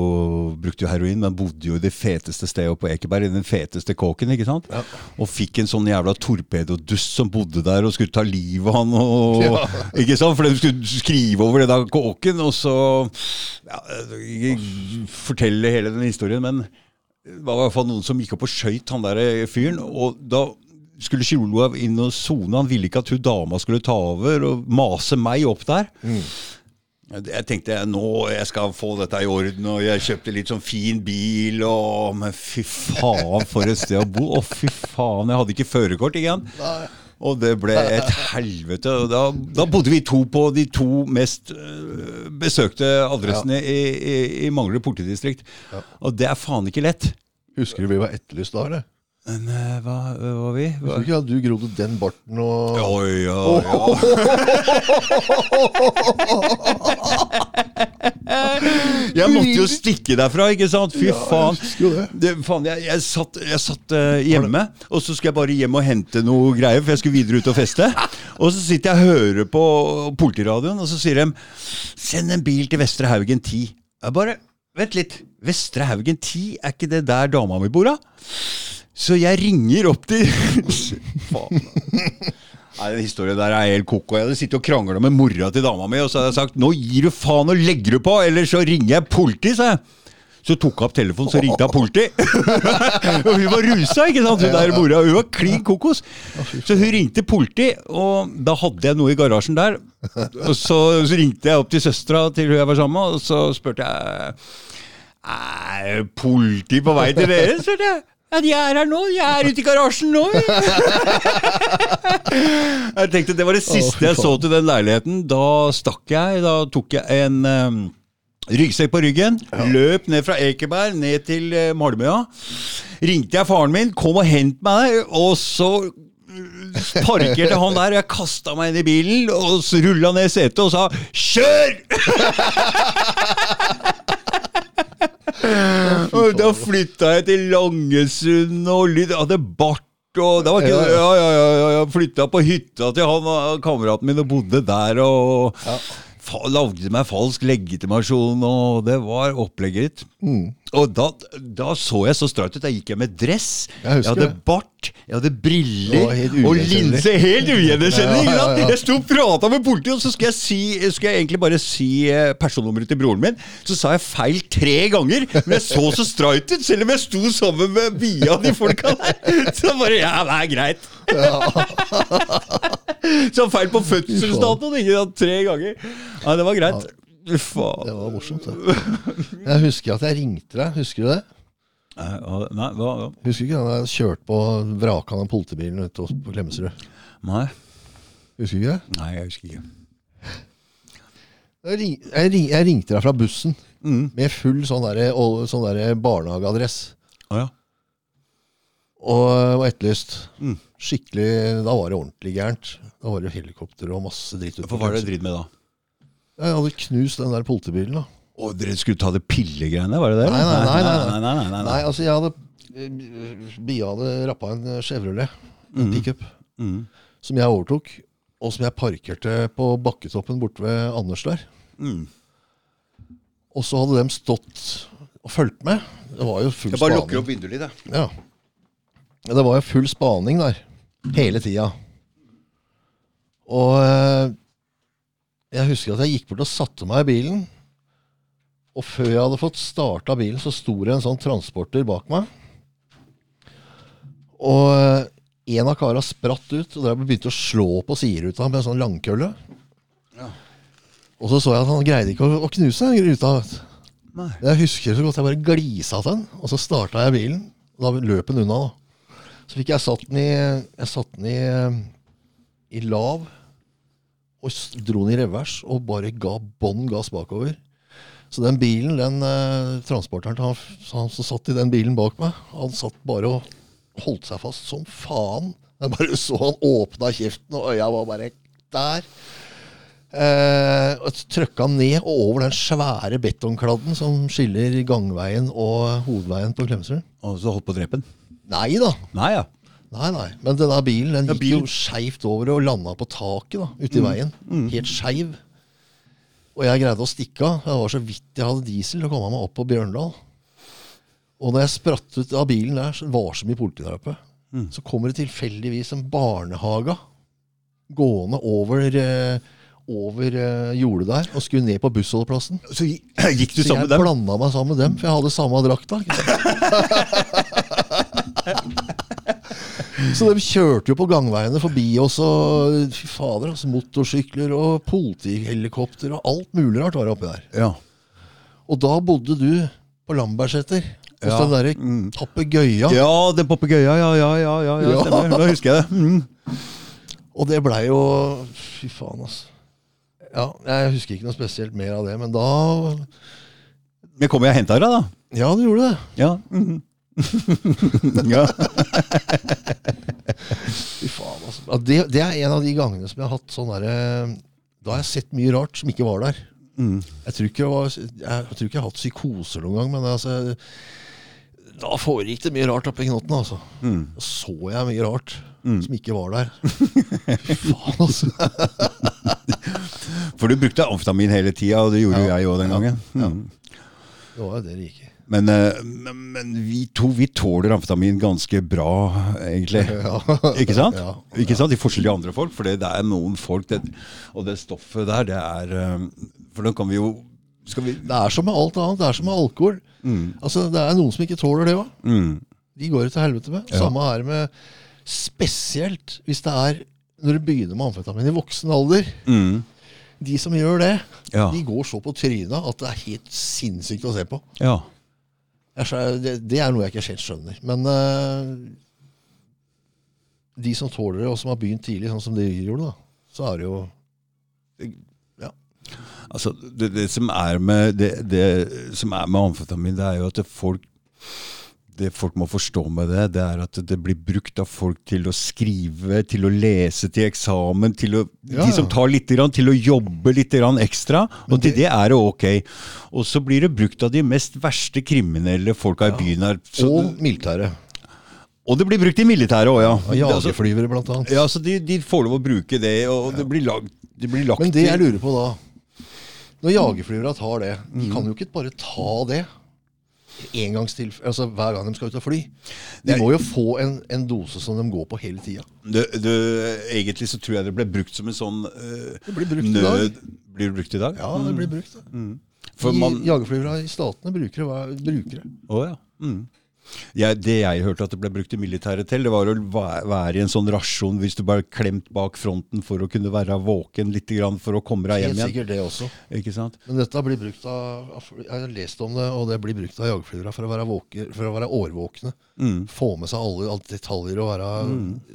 brukte jo heroin, men bodde jo i det feteste stedet på Ekeberg. I den feteste kåken, ikke sant? Og fikk en sånn jævla torpedodust som bodde der og skulle ta livet av han. Og, Ja. Ikke sant? For de skulle skrive over det da kåken, og så ja, Ikke fortelle hele den historien, men det var i hvert fall noen som gikk opp og skøyt han der fyren. Og da skulle Olav inn og sone. Han ville ikke at hun dama skulle ta over og mase meg opp der. Jeg tenkte nå jeg skal få dette i orden, og jeg kjøpte litt sånn fin bil. Og, men fy faen, for et sted å bo. Å, fy faen, jeg hadde ikke førerkort igjen. Og det ble et helvete. Og da, da bodde vi to på de to mest øh, besøkte adressene i, i, i Manglerud politidistrikt. Og det er faen ikke lett. Husker du vi var etterlyst da, eller? Men øh, hva var vi? Hva? Du ikke at du grodde den barten og Oi, ja, ja. Jeg måtte jo stikke derfra, ikke sant? Fy faen. det. Det, faen jeg, jeg satt, jeg satt uh, hjemme, og så skulle jeg bare hjem og hente noe greier, for jeg skulle videre ut og feste. Og så sitter jeg og hører på politiradioen, og så sier de 'Send en bil til Vestre Haugen 10'. Jeg bare Vent litt. Vestre Haugen 10, er ikke det der dama mi bor, da? Så jeg ringer opp til Faen. Nei, Den historien der er helt koko. Jeg hadde sittet og krangla med mora til dama mi, og så hadde jeg sagt 'nå gir du faen og legger du på', eller så ringer jeg politi', sa jeg. Så tok hun opp telefonen, så ringte hun politi. og hun var rusa, ikke sant, hun der mora. Hun var klin kokos. Så hun ringte politi, og da hadde jeg noe i garasjen der. Og så, så ringte jeg opp til søstera til hun jeg var sammen med, og så spurte jeg Er politi på vei til dere? spurte jeg. Ja, de er her nå. De er ute i garasjen nå. Jeg tenkte Det var det siste jeg så til den leiligheten. Da stakk jeg. Da tok jeg en um, ryggsekk på ryggen. Løp ned fra Ekeberg ned til uh, Malmøya. Ringte jeg faren min, kom og hent meg, og så uh, parkerte han der. og Jeg kasta meg inn i bilen og så rulla ned setet og sa 'kjør'! Og da flytta jeg til Langesund og litt, hadde bart. Og det var ikke, ja, ja, ja, ja, flytta på hytta til han kameraten min og bodde der. Og fa lagde meg falsk legitimasjon, og det var opplegget. ditt. Og da, da så jeg så streit ut. Da gikk jeg med dress, Jeg jeg, hadde det. bart, jeg hadde briller og linse. Helt ugjenkjennelig! ikke Ja, ja, ja. Jeg sto og prata med politiet, og så skulle jeg, si, skulle jeg egentlig bare si eh, personnummeret til broren min. Så sa jeg feil tre ganger, men jeg så så streit ut, selv om jeg sto sammen med av de folka der. Så bare Ja, det er greit. så feil på fødselsdatoen, ikke? Tre ganger. Ja, det var greit. Faen. Det var morsomt, det. Jeg husker at jeg ringte deg. Husker du det? Nei, hva- nei, hva? Husker du ikke da jeg kjørte på vraka av politibilen ute på Klemetsrud? Nei. Husker du ikke det? Nei, jeg husker ikke. Jeg, ring, jeg, ring, jeg ringte deg fra bussen Mm. med full sånn, der, sånn der barnehageadress. Å ja. Og var etterlyst. Mm. Skikkelig, Da var det ordentlig gærent. Da var det helikopter og masse dritt. Hva var det dritt med da? Jeg hadde knust den der politibilen. da Og dere skulle ta det pillegreiene, var det det? Nei, nei, nei, nei, nei, nei, nei, nei. Altså jeg hadde eh, Bia hadde rappa en Chevrolet, en pickup, Mm. som jeg overtok. Og som jeg parkerte på bakketoppen borte ved Anders der. Mm. Og så hadde de stått og fulgt med. Det var jo full Jeg bare spaning. lukker opp vinduet litt, jeg. Ja. Ja, Det var jo full spaning der. Hele tida. Og eh, jeg husker at jeg gikk bort og satte meg i bilen. Og før jeg hadde fått starta bilen, så sto det en sånn transporter bak meg. Og eh, en av kara spratt ut og drev begynte å slå på sideruta med en sånn langkølle. Og så så jeg at han greide ikke å, å knuse ruta. du. Nei. Jeg husker så godt jeg bare glisa til den, og så starta jeg bilen. Og da løp den unna. da. Så fikk jeg satt den i, jeg satt den i, eh, i lav, og dro den i revers, og bare ga bånn gass bakover. Så den bilen, den eh, transporteren han, han som satt i den bilen bak meg, han satt bare og holdt seg fast som faen. Jeg bare så han åpna kjeften, og øya var bare der. Eh, trøkka ned og over den svære betongkladden som skiller gangveien og hovedveien på Klemetsrud. Og så holdt på å drepe den. Nei da. Nei, ja. Nei, nei. Men denne bilen den Ja, gikk bilen. jo skeivt over og landa på taket da, ute i veien. Helt skeiv. Og jeg greide å stikke av. Det var så vidt jeg hadde diesel til å komme meg opp på Bjørndal. Og når jeg spratt ut av bilen der, så var det så mye politi der oppe. Så kommer det tilfeldigvis en barnehage gående over, eh, over eh, jordet der og skulle ned på bussholdeplassen. Så gikk du Så sammen med dem? Så jeg blanda meg sammen med dem, for jeg hadde samme drakta. så de kjørte jo på gangveiene forbi oss, og fy fader, altså, motorsykler og politihelikopter og alt mulig rart var det oppi der. Ja. Og da bodde du på Lambertseter, hos Ja, den derre mm. ja, den papegøya, Ja, ja, ja, ja, ja, stemmer. Nå husker jeg det. Mm. Og det blei jo Fy faen, altså. Ja, jeg husker ikke noe spesielt mer av det, men da Men kom jeg og henta deg, da? Ja, du gjorde det. Ja. mhm. ja. Fy faen, altså. Ja, det, det er en av de gangene som jeg har hatt sånn derre Da har jeg sett mye rart som ikke var der. Mm. Jeg tror ikke, jeg, var, jeg, jeg tror ikke jeg har hatt psykoser noen gang, men altså Da foregikk det mye rart oppi knotten, altså. Mm. Da så jeg mye rart Mm. som ikke var der. Faen, altså. For du brukte amfetamin hele tida, og det gjorde jo Ja. jeg òg den gangen. Ja. Mm. Det var jo det det gikk. Men, eh, men, men vi to vi tåler amfetamin ganske bra, egentlig. Ja. Ikke sant? Ja. Ikke sant? I forskjellige andre folk. For det, er noen folk det, Og det stoffet der, det er eh, For nå kan vi jo Skal vi Det er som med alt annet. Det er som med alkohol. Mm. Altså, Det er noen som ikke tåler det òg. Mm. De går det til helvete med. Ja. Samme er det med Spesielt hvis det er når du begynner med amfetamin i voksen alder. Mm. De som gjør det, de går så på trynet at det er helt sinnssykt å se på. ja. Det, det er noe jeg ikke helt skjønner. Men uh, de som tåler det, og som har begynt tidlig, sånn som de gjorde, da, så er det jo Ja. Altså, det, det, som er med, det, det som er med amfetamin, det er jo at folk det folk må forstå med det, det er at det blir brukt av folk til å skrive, til å lese til eksamen, til å, Ja, de som tar litt, til å jobbe litt ekstra. Og til det er det ok. Og så blir det brukt av de mest verste kriminelle folka i byen her. Så, Og militæret. og det blir brukt i militæret òg, ja. Jagerflyvere, blant annet. ja, så de, de får lov å bruke det, og det blir, lag, det blir lagt Men det jeg lurer på da Når jagerflyvere tar det, de Mm. kan jo ikke bare ta det altså hver gang de skal ut og fly. De må jo få en, en dose som de går på hele tida. Egentlig så tror jeg det ble brukt som en sånn uh, Det blir brukt i dag. Blir det brukt i dag? Ja, det blir brukt. Mm. For man, I, Jagerflyvere i statene bruker det. hver- bruker det. Oh, ja. Mm. Jeg, det jeg hørte at det ble brukt i militæret til, det var å være i en sånn rasjon hvis du bare klemt bak fronten for å kunne være våken litt grann for å komme deg hjem igjen. sikkert det også. Ikke sant? Men dette blir brukt av Jeg har lest om det, og det blir brukt av jagerflyvere for å være, våke, for å være årvåkne. Mm. Få med seg alle, alle detaljer og være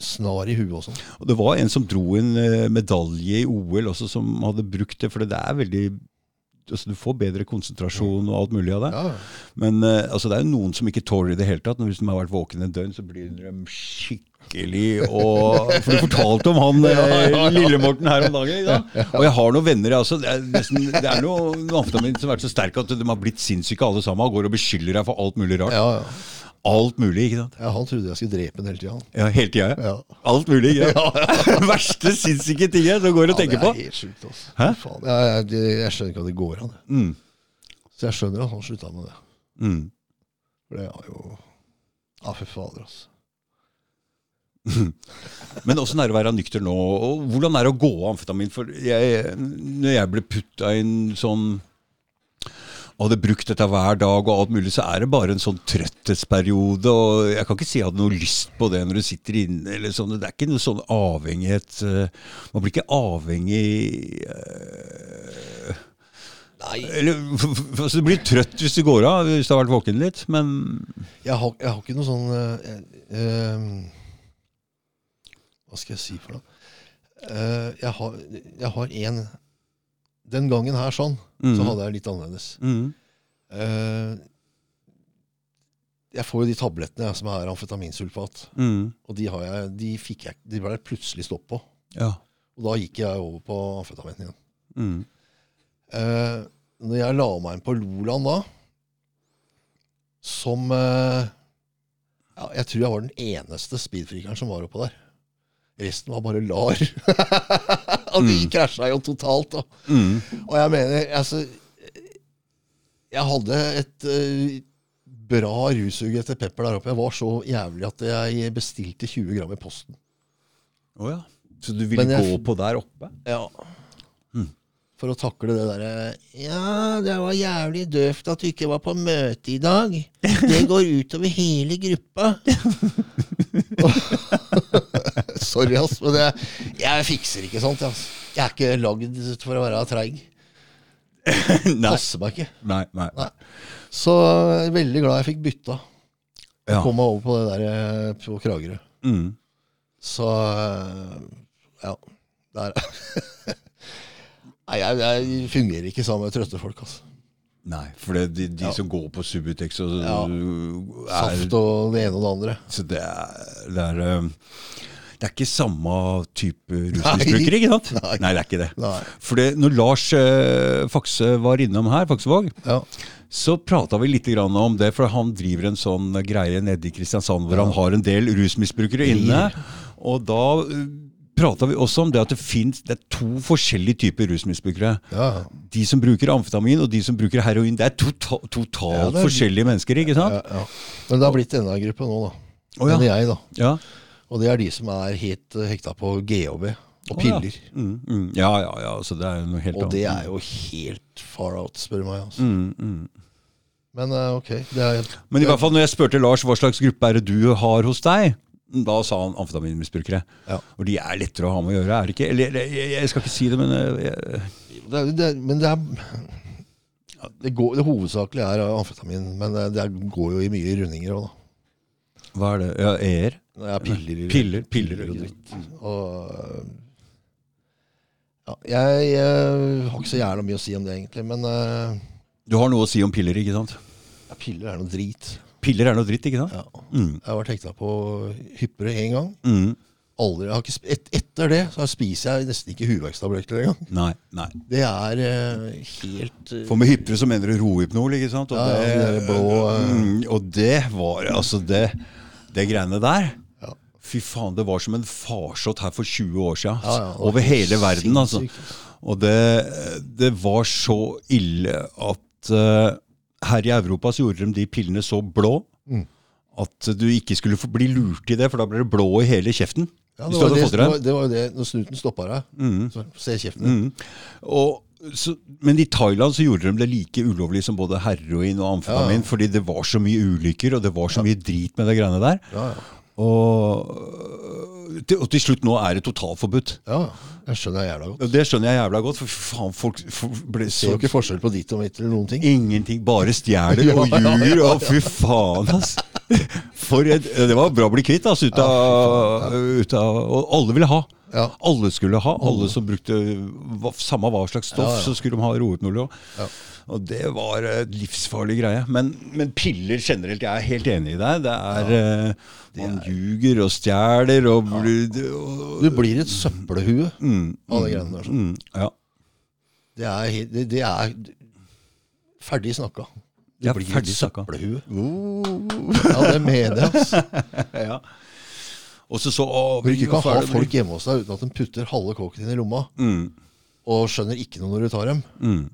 snar i huet og sånn. Og det var en som dro en eh, medalje i OL også, som hadde brukt det, for det er veldig altså Du får bedre konsentrasjon og alt mulig av det. Ja, Men uh, altså, det er jo noen som ikke tåler det i det hele tatt. Hvis de har vært våkne et døgn, så blir de skikkelig og For du fortalte om han eh, Lille-Morten her om dagen. Sant? Og jeg har noen venner altså. Det er, nesten, det er noe amfetamin som har vært så sterk at de har blitt sinnssyke alle sammen. Og går og beskylder deg for alt mulig rart. ja, ja. Alt mulig, ikke sant? ja, Han trodde jeg skulle drepe den hele tida. Ja, Hele tida. Ja. Alt mulig. Ikke sant? Verste sinnssyke ting jeg går og tenker det på. er helt sjukt. Altså. Hæ? Faen. Jeg, jeg, jeg skjønner ikke at det går an. Mm. Så jeg skjønner at han slutta med det. Mm. For det er jo Ja, fy fader, altså. Men åssen er det å være nykter nå? Og hvordan er det å gå av amfetamin? For jeg, når jeg ble putta i en sånn og hadde brukt dette hver dag, og alt mulig, så er det bare en sånn trøtthetsperiode. og Jeg kan ikke si jeg hadde noe lyst på det når du sitter inne. eller sånn, Det er ikke noe sånn avhengighet eh, Man blir ikke avhengig eh, Nei, eller, altså, Du blir trøtt hvis du går av, hvis du har vært våken litt, men jeg har, jeg har ikke noe sånn eh, eh, Hva skal jeg si for noe? Uh, jeg har jeg har en Den gangen her sånn, så Mhm. hadde jeg litt annerledes. mm, Eh, jeg får jo de tablettene som er amfetaminsulfat. mm, Og de, har jeg, de fikk jeg De ble plutselig stopp på. ja. Og da gikk jeg over på amfetamin igjen. Mm. Eh, når jeg la meg inn på Loland da, som eh, ja, Jeg tror jeg var den eneste speedfreakeren som var oppå der. Resten var bare lar. og de krasja jo totalt. Da. Mm. Og jeg mener altså, Jeg hadde et uh, bra russug etter pepper der oppe. Jeg var så jævlig at jeg bestilte 20 gram i posten. Oh, ja. Så du ville jeg- gå på der oppe? Ja. For å takle det derre Ja, det var jævlig døvt at du ikke var på møte i dag. Det går utover hele gruppa. Sorry, ass, men jeg, jeg fikser ikke sånt. ass. Jeg er ikke lagd for å være treig. Passer meg ikke. nei. Nei. Nei. Så jeg er veldig glad jeg fikk bytta. Ja. Kom meg over på det der eh, på Kragerø. Mm. Så eh, ja. Der. Nei, jeg, jeg fungerer ikke sammen med trøtte folk. altså. Nei, for det, de, de Ja. som går på Subutex og Ja. er, Saft og det ene og det andre. Så det er, det er Det er ikke samme type rusmisbrukere, ikke sant? Nei. det er ikke det. Nei. For det, når Lars eh, Fakse var innom her, Faksevåg, Ja. så prata vi litt grann om det, for han driver en sånn greie nede i Kristiansand hvor han har en del rusmisbrukere inne. Og da uh, prata vi også om det at det finnes det er to forskjellige typer rusmisbrukere. Ja. De som bruker amfetamin, og de som bruker heroin. Det er tota totalt Ja, forskjellige mennesker, ikke sant? Ja, ja. Men det har blitt enda en gruppe nå, da. Oh, ja. Mener jeg, da. Og det er de som er helt eh, hekta på GHB og piller. piller. Ja. Mm, mm. ja, ja, ja. Så det er jo noe helt Og det er jo helt far out, spør du meg. Altså. Mm, mm. Men eh, ok. Det er, Men i hvert fall når jeg spurte Lars hva slags gruppe er det du har hos deg, da sa han amfetaminmisbrukere. Ja. Og de er lettere å ha med å gjøre, er det ikke? Eller jeg, jeg skal ikke si det, men eh, jeg, det er, det er, men det er det, går, det hovedsakelige er amfetamin, men det, går jo i mye rundinger òg, da. Hva er det? Ja, ER? Er piller, Piller, piller, og dritt. Og ja, jeg, jeg har ikke så gjerne mye å si om det, egentlig. Men eh, Du har noe å si om piller, ikke sant? ja, piller er noe drit. Piller er noe dritt, ikke sant? Ja. Mm. Jeg har vært hekta på hyppigere én gang. Mm. Aldri, jeg har ikke, sp- et, etter det så spiser jeg nesten ikke huvudverkstabletter engang. Nei, nei. Det er eh, helt eh, For med hyppere så mener du rohypnol, ikke sant? Og, Ja, ja, det der blå, eh. mm, og det var altså det, det greiene der. Ja. Fy faen, det var som en farsott her for 20 år siden. Ja, ja, over hele verden, altså. Og det, det var så ille at uh, her i Europa så gjorde de de pillene så blå Mm. at du ikke skulle bli lurt i det, for da ble det blå i hele kjeften. Ja, det, var det, det, var, det var jo det når snuten stoppa deg. Mm. Så, se kjeften. Mm. Og, så, men i Thailand så gjorde de det like ulovlig som både heroin og amfetamin, Ja, fordi det var så mye ulykker, og det var så mye drit med de greiene der. Ja, ja. Og, til, og til slutt nå er det totalforbudt. ja, det skjønner jeg jævla godt. Det skjønner jeg jævla godt, for faen, folk, for, ble Ser jo ikke forskjell på ditt og mitt eller noen ting. Ingenting, bare stjeler og ljuger, og fy faen, ass. For et, det var bra å bli kvitt, ass, ut av, ut av Og alle ville ha. Ja. Alle skulle ha. Alle som brukte samme hva slags stoff, så skulle de ha rohypnol òg. Ja. Og det var en livsfarlig greie. Men, men piller generelt, jeg er helt enig i deg. Det er, eh, Man ljuger og stjeler og, og Du blir et søppelhue mm, av de greiene der. mm, ja. Det er, det, det er ferdig snakka. Du Ja, blir ferdig et snakka. søppelhue. Uh, Ja, det mener jeg. Altså. ja. Og så så å, Du ikke kan ha folk hjemme hos deg uten at de putter halve kåken din i lomma, mm, og skjønner ikke noe når du tar dem. mm,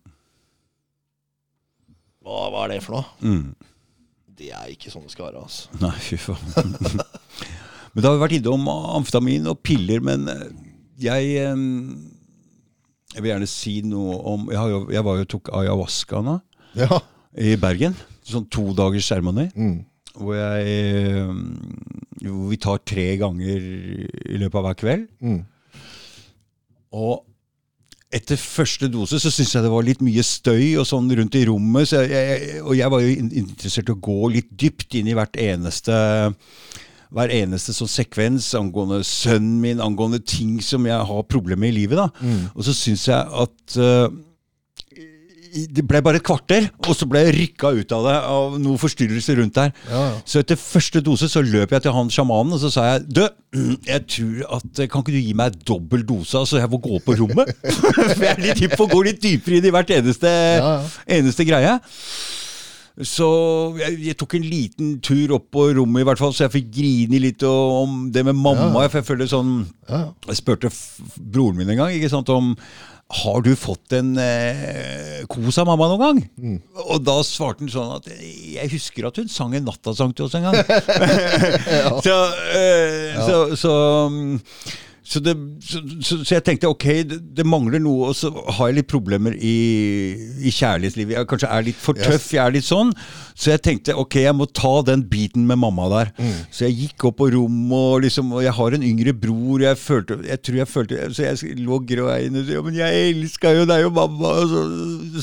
Hva, hva er det for noe? mm. Det er ikke sånn det skal være. altså. Nei, fy faen. men da har vi vært innom amfetamin og piller, men eh, jeg eh, Jeg vil gjerne si noe om Jeg, har jo, jeg var jo tok ayahuasca nå, Ja. i Bergen. Sånn to dagers seremoni. Mm. Hvor jeg eh, Hvor vi tar tre ganger i løpet av hver kveld. Mm. Og etter første dose så syntes jeg det var litt mye støy og sånn rundt i rommet. Så jeg, jeg, og jeg var jo interessert i å gå litt dypt inn i hvert eneste hver eneste sånn sekvens angående sønnen min, angående ting som jeg har problemer med i livet. da. Og så syns jeg at eh, det ble bare et kvarter, og så ble jeg rykka ut av det av noe forstyrrelse rundt der. Ja, ja. Så etter første dose så løp jeg til han sjamanen og så sa jeg Du, jeg tror at Kan ikke du gi meg dobbel dose, så jeg får gå på rommet? For jeg er litt hypp på å gå litt dypere inn i hvert eneste, Ja, ja. eneste greie. Så jeg, jeg tok en liten tur opp på rommet, i hvert fall, så jeg fikk grine litt om det med mamma. For jeg føler sånn Ja. Jeg spurte broren min en gang ikke sant, om har du fått en eh, kos av mamma noen gang? Mm. Og da svarte han sånn at jeg husker at hun sang en nattasang til oss en gang. så, eh, så, så, mm, så, det, så, så, så jeg tenkte ok, det, det mangler noe, og så har jeg litt problemer i, i kjærlighetslivet. Jeg kanskje er litt for tøff, jeg er litt sånn. Så jeg tenkte ok, jeg må ta den biten med mamma der. Så jeg gikk opp på rommet, og liksom, og jeg har en yngre bror. Jeg følte, jeg tror jeg følte Så jeg lå grein og sa ja, men jeg elska jo deg og mamma. Og så,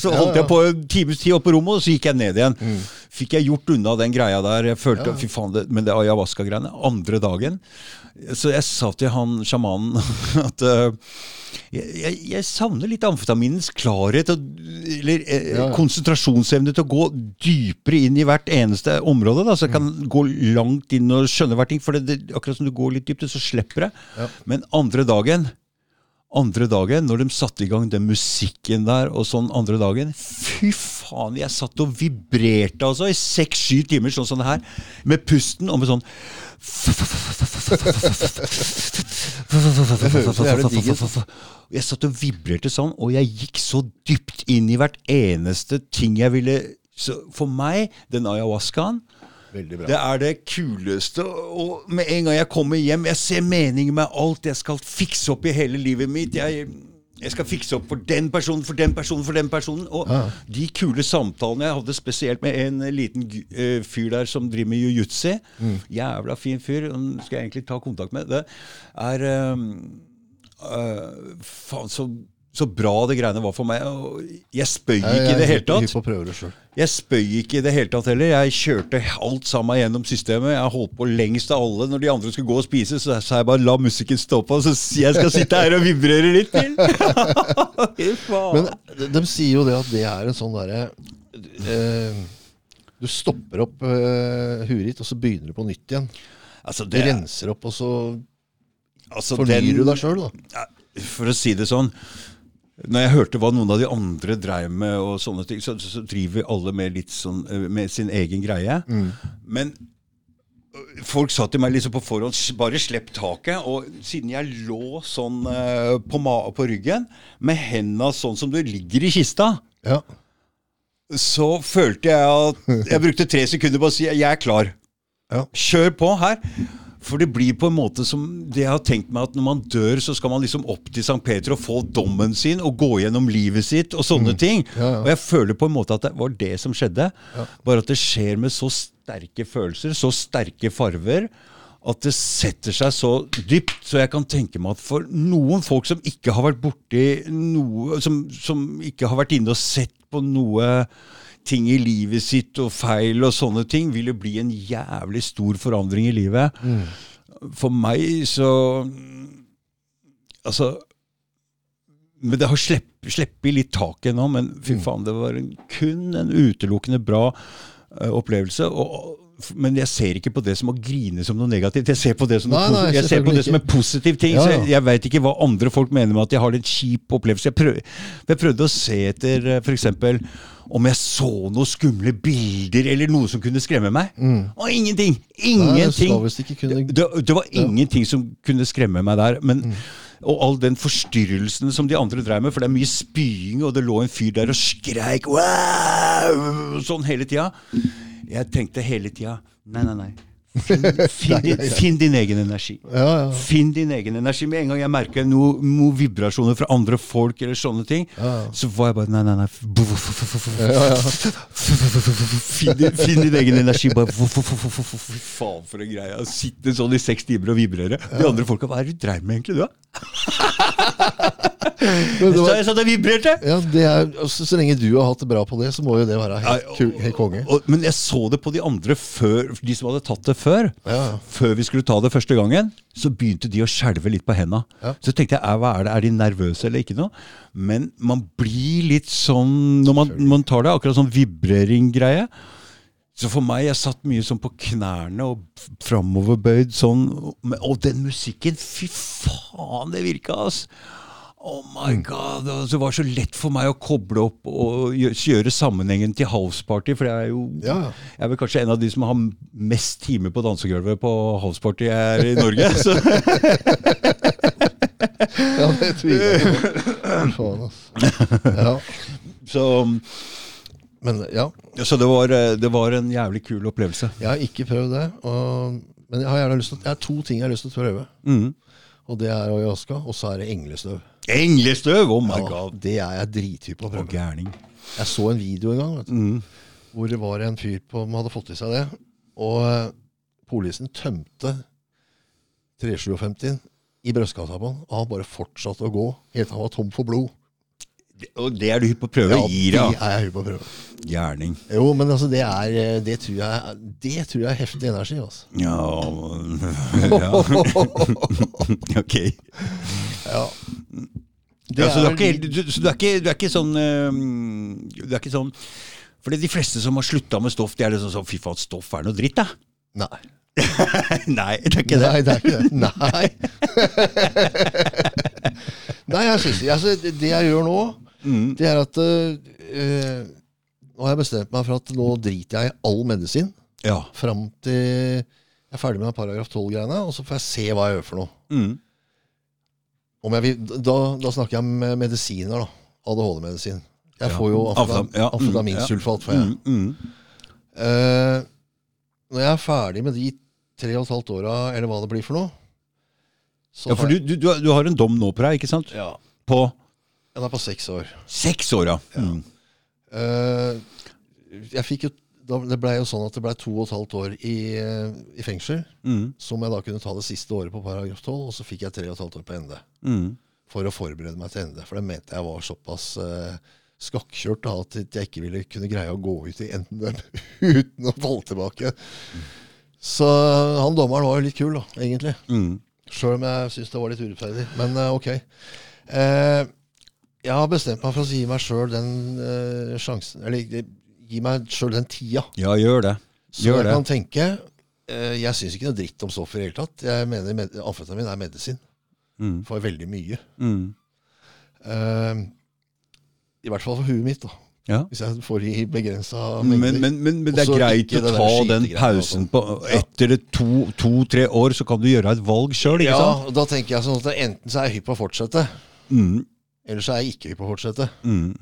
så holdt Ja, ja. jeg på en times tid opp på rommet, og så gikk jeg ned igjen. Fikk jeg gjort unna den greia der. Jeg følte, fy faen, det, Men det ayahuasca-greiene Andre dagen Så jeg sa til han sjamanen at uh, jeg, jeg, jeg savner litt amfetaminens klarhet og, eller eh, Ja, ja. konsentrasjonsevne til å gå dypere inn i hvert eneste område. Da, så jeg kan gå langt inn og skjønne hver ting. For det, det, akkurat som du går litt dypt, så slipper det. Ja. Men andre dagen andre dagen, når de satte i gang den musikken der, og sånn andre dagen Fy faen, jeg satt og vibrerte altså i seks-sju timer, sånn som det her. Med pusten og med sånn. Jeg satt og vibrerte sånn, og jeg gikk så dypt inn i hvert eneste ting jeg ville så For meg, den ayahuascaen. Det er det kuleste. Og med en gang jeg kommer hjem, jeg ser meningen med alt. Jeg skal fikse opp i hele livet mitt. Jeg, jeg skal fikse opp for den personen, for den personen, for den personen. Og de kule samtalene jeg hadde spesielt med en liten eh, fyr der som driver med jiu-jitsu. Jævla fin fyr. Han skal jeg egentlig ta kontakt med. Det er um, uh, Faen, så, så bra det greiene var for meg. Jeg spøy Jeg- ikke i det hele tatt. det. Jeg spøy ikke i det hele tatt heller. Jeg kjørte alt sammen gjennom systemet. Jeg holdt på lengst av alle. Når de andre skulle gå og spise, så sa jeg bare la musikken stå på, så jeg skal sitte her og vibrere litt til. Men de, de sier jo det at det er en sånn derre eh, Du stopper opp eh, huet ditt, og så begynner du på nytt igjen. altså, Du renser opp, og så altså, fornyer den- du deg sjøl, da. Ja, For å si det sånn Når jeg hørte hva noen av de andre dreiv med, og sånne ting, så, så driver alle med litt sånn eh, Med sin egen greie. Men øh, folk sa til meg liksom på forhånd bare slipp taket. Og siden jeg lå sånn eh, på, på ryggen, med henda sånn som du ligger i kista, Ja. så følte jeg at Jeg brukte tre sekunder på å si 'jeg er klar'. Ja. Kjør på her. For det blir på en måte som det jeg har tenkt meg at når man dør, så skal man liksom opp til St. Peter og få dommen sin og gå gjennom livet sitt og sånne ting. Mm. Ja, ja. Og jeg føler på en måte at det var det som skjedde. Bare at det skjer med så sterke følelser, så sterke farver. At det setter seg så dypt. Så jeg kan tenke meg at for noen folk som ikke har vært borti noe Som, som ikke har vært inne og sett på noe ting i livet sitt og feil og sånne ting, vil det bli en jævlig stor forandring i livet. For meg så Altså men Det har sluppet sluppet litt taket nå, men fy faen, det var en, kun en utelukkende bra uh, opplevelse. Og, men jeg ser ikke på det som å grine som noe negativt. Jeg ser på det som, Nei, nei, jeg ser på det som en positiv ting. Ja, Så ja. jeg, jeg veit ikke hva andre folk mener med at jeg har litt kjip opplevelse. Jeg, prøv, jeg prøvde å se etter f.eks. for eksempel om jeg så noen skumle bilder eller noe som kunne skremme meg. Og ingenting! Ingenting! Nei, kunne det, det var ingenting som kunne skremme meg der. Men, Mm. Og all den forstyrrelsen som de andre drev med, for det er mye spying, og det lå en fyr der og skreik wow! sånn hele tida. Jeg tenkte hele tida nei, nei, nei. Finn, finn, din, finn din egen energi. Ja, ja. Finn din egen energi. Med en gang jeg merker noen noe vibrasjoner fra andre folk, eller sånne ting, så var jeg bare Nei, nei, nei. Finn, din, finn din egen energi. Bare Fy faen, for en greie. Sitte sånn i seks timer og vibrere. De andre folka Hva er det du dreiv med, egentlig, du? da? Det Så var, jeg satt og vibrerte. ja, det er, så, så lenge du har hatt det bra på det, så må jo det være helt, Ja, ku- helt konge. Og, men jeg så det på de andre før, de som hadde tatt det før. Ja. Før vi skulle ta det første gangen, så begynte de å skjelve litt på henda. Ja. Så tenkte jeg, er, hva er det, er de nervøse eller ikke noe? Men man blir litt sånn når man, man tar det, akkurat sånn vibrering-greie. Så for meg, jeg satt mye sånn på knærne og framoverbøyd sånn. Og den musikken, fy faen, det virka, ass! Oh my god, altså, Det var så lett for meg å koble opp og gjøre sammenhengen til houseparty, for jeg er jo Ja, jeg er vel kanskje en av de som har mest timer på dansegulvet på houseparty her i Norge. Så. Ja, det tviler jeg på. Ja. Så, Men ja, så det, var, eh, det var en jævlig kul opplevelse. jeg har ikke prøvd det. Og, men jeg har til, jeg har to ting jeg har lyst til å prøve. Mm. Og det er ayahuasca, og så er det englestøv. Englestøv! Oh my Ja, god. det er jeg drithypp på å Og gærning. Jeg så en video en gang vet du, Mm. hvor det var en fyr på, som hadde fått i seg det. Og uh, politien tømte 357 i brystkassa på han, og han bare fortsatte å gå helt til han var tom for blod. Og det er du hypp på å prøve? Ja, det er jeg hypp på å prøve. Gjerning. Jo, men altså, det er eh, Det tror jeg, det tror jeg er heftig energi, altså. Ja, ja. Ok. Ja. Det Ja, så, du er er ikke, du, så du, er ikke, du er ikke sånn eh, Du er ikke sånn For de fleste som har slutta med stoff, de er liksom sånn Fy faen, stoff er noe dritt, da. Nei. Nei, det er ikke det. Nei, det er ikke det. Nei. Nei, jeg synes altså, det, jeg gjør nå, Mm. det er at eh, Nå har jeg bestemt meg for at nå driter jeg i all medisin Ja. fram til jeg er ferdig med paragraf 12-greiene, og så får jeg se hva jeg gjør for noe. Mm. Om jeg vil, da, da snakker jeg om medisiner, da. ADHD-medisin. Jeg får jo Amfetam- ja, mm, amfetaminsulfat. får jeg. Mm, mm. Eh, når jeg er ferdig med de tre og et halvt åra, eller hva det blir for noe Ja, for du, du, du har- en dom nå på deg, ikke sant? ja, På Den er på seks år. seks år, ja. Mm. Eh, jeg fikk jo Det blei jo sånn at det blei to og et halvt år i, eh, i fengsel. Mm. Som jeg da kunne ta det siste året på paragraf 12, og så fikk jeg tre og et halvt år på ND. Mm. For å forberede meg til ND. For det mente jeg var såpass uh, skakkjørt da, at jeg ikke ville kunne greie å gå ut i enden, uten å falle tilbake. Så han dommeren var jo litt kul, da, egentlig. Mm. Sjøl om jeg syns det var litt urettferdig. Men eh, ok. Eh, jeg har bestemt meg for å gi meg sjøl den eh, sjansen Eller eh, gi meg sjøl den tida. Ja, gjør det. Så Gjør jeg det. kan tenke eh, Jeg syns ikke noe dritt om stoffer i det hele tatt. Jeg mener amfetamin er medisin Mm. for veldig mye. Mm. Uh, I hvert fall for huet mitt, da. Ja. Hvis jeg får i begrensa Men, mengder. men, men, men det er greit å ta den pausen sånn. på Ja. Etter det to- to-tre år så kan du gjøre et valg sjøl, ikke ja, sant? og da tenker jeg sånn at enten så er jeg hypp på å fortsette, Mm. eller så er jeg ikke hypp på å fortsette. Mm.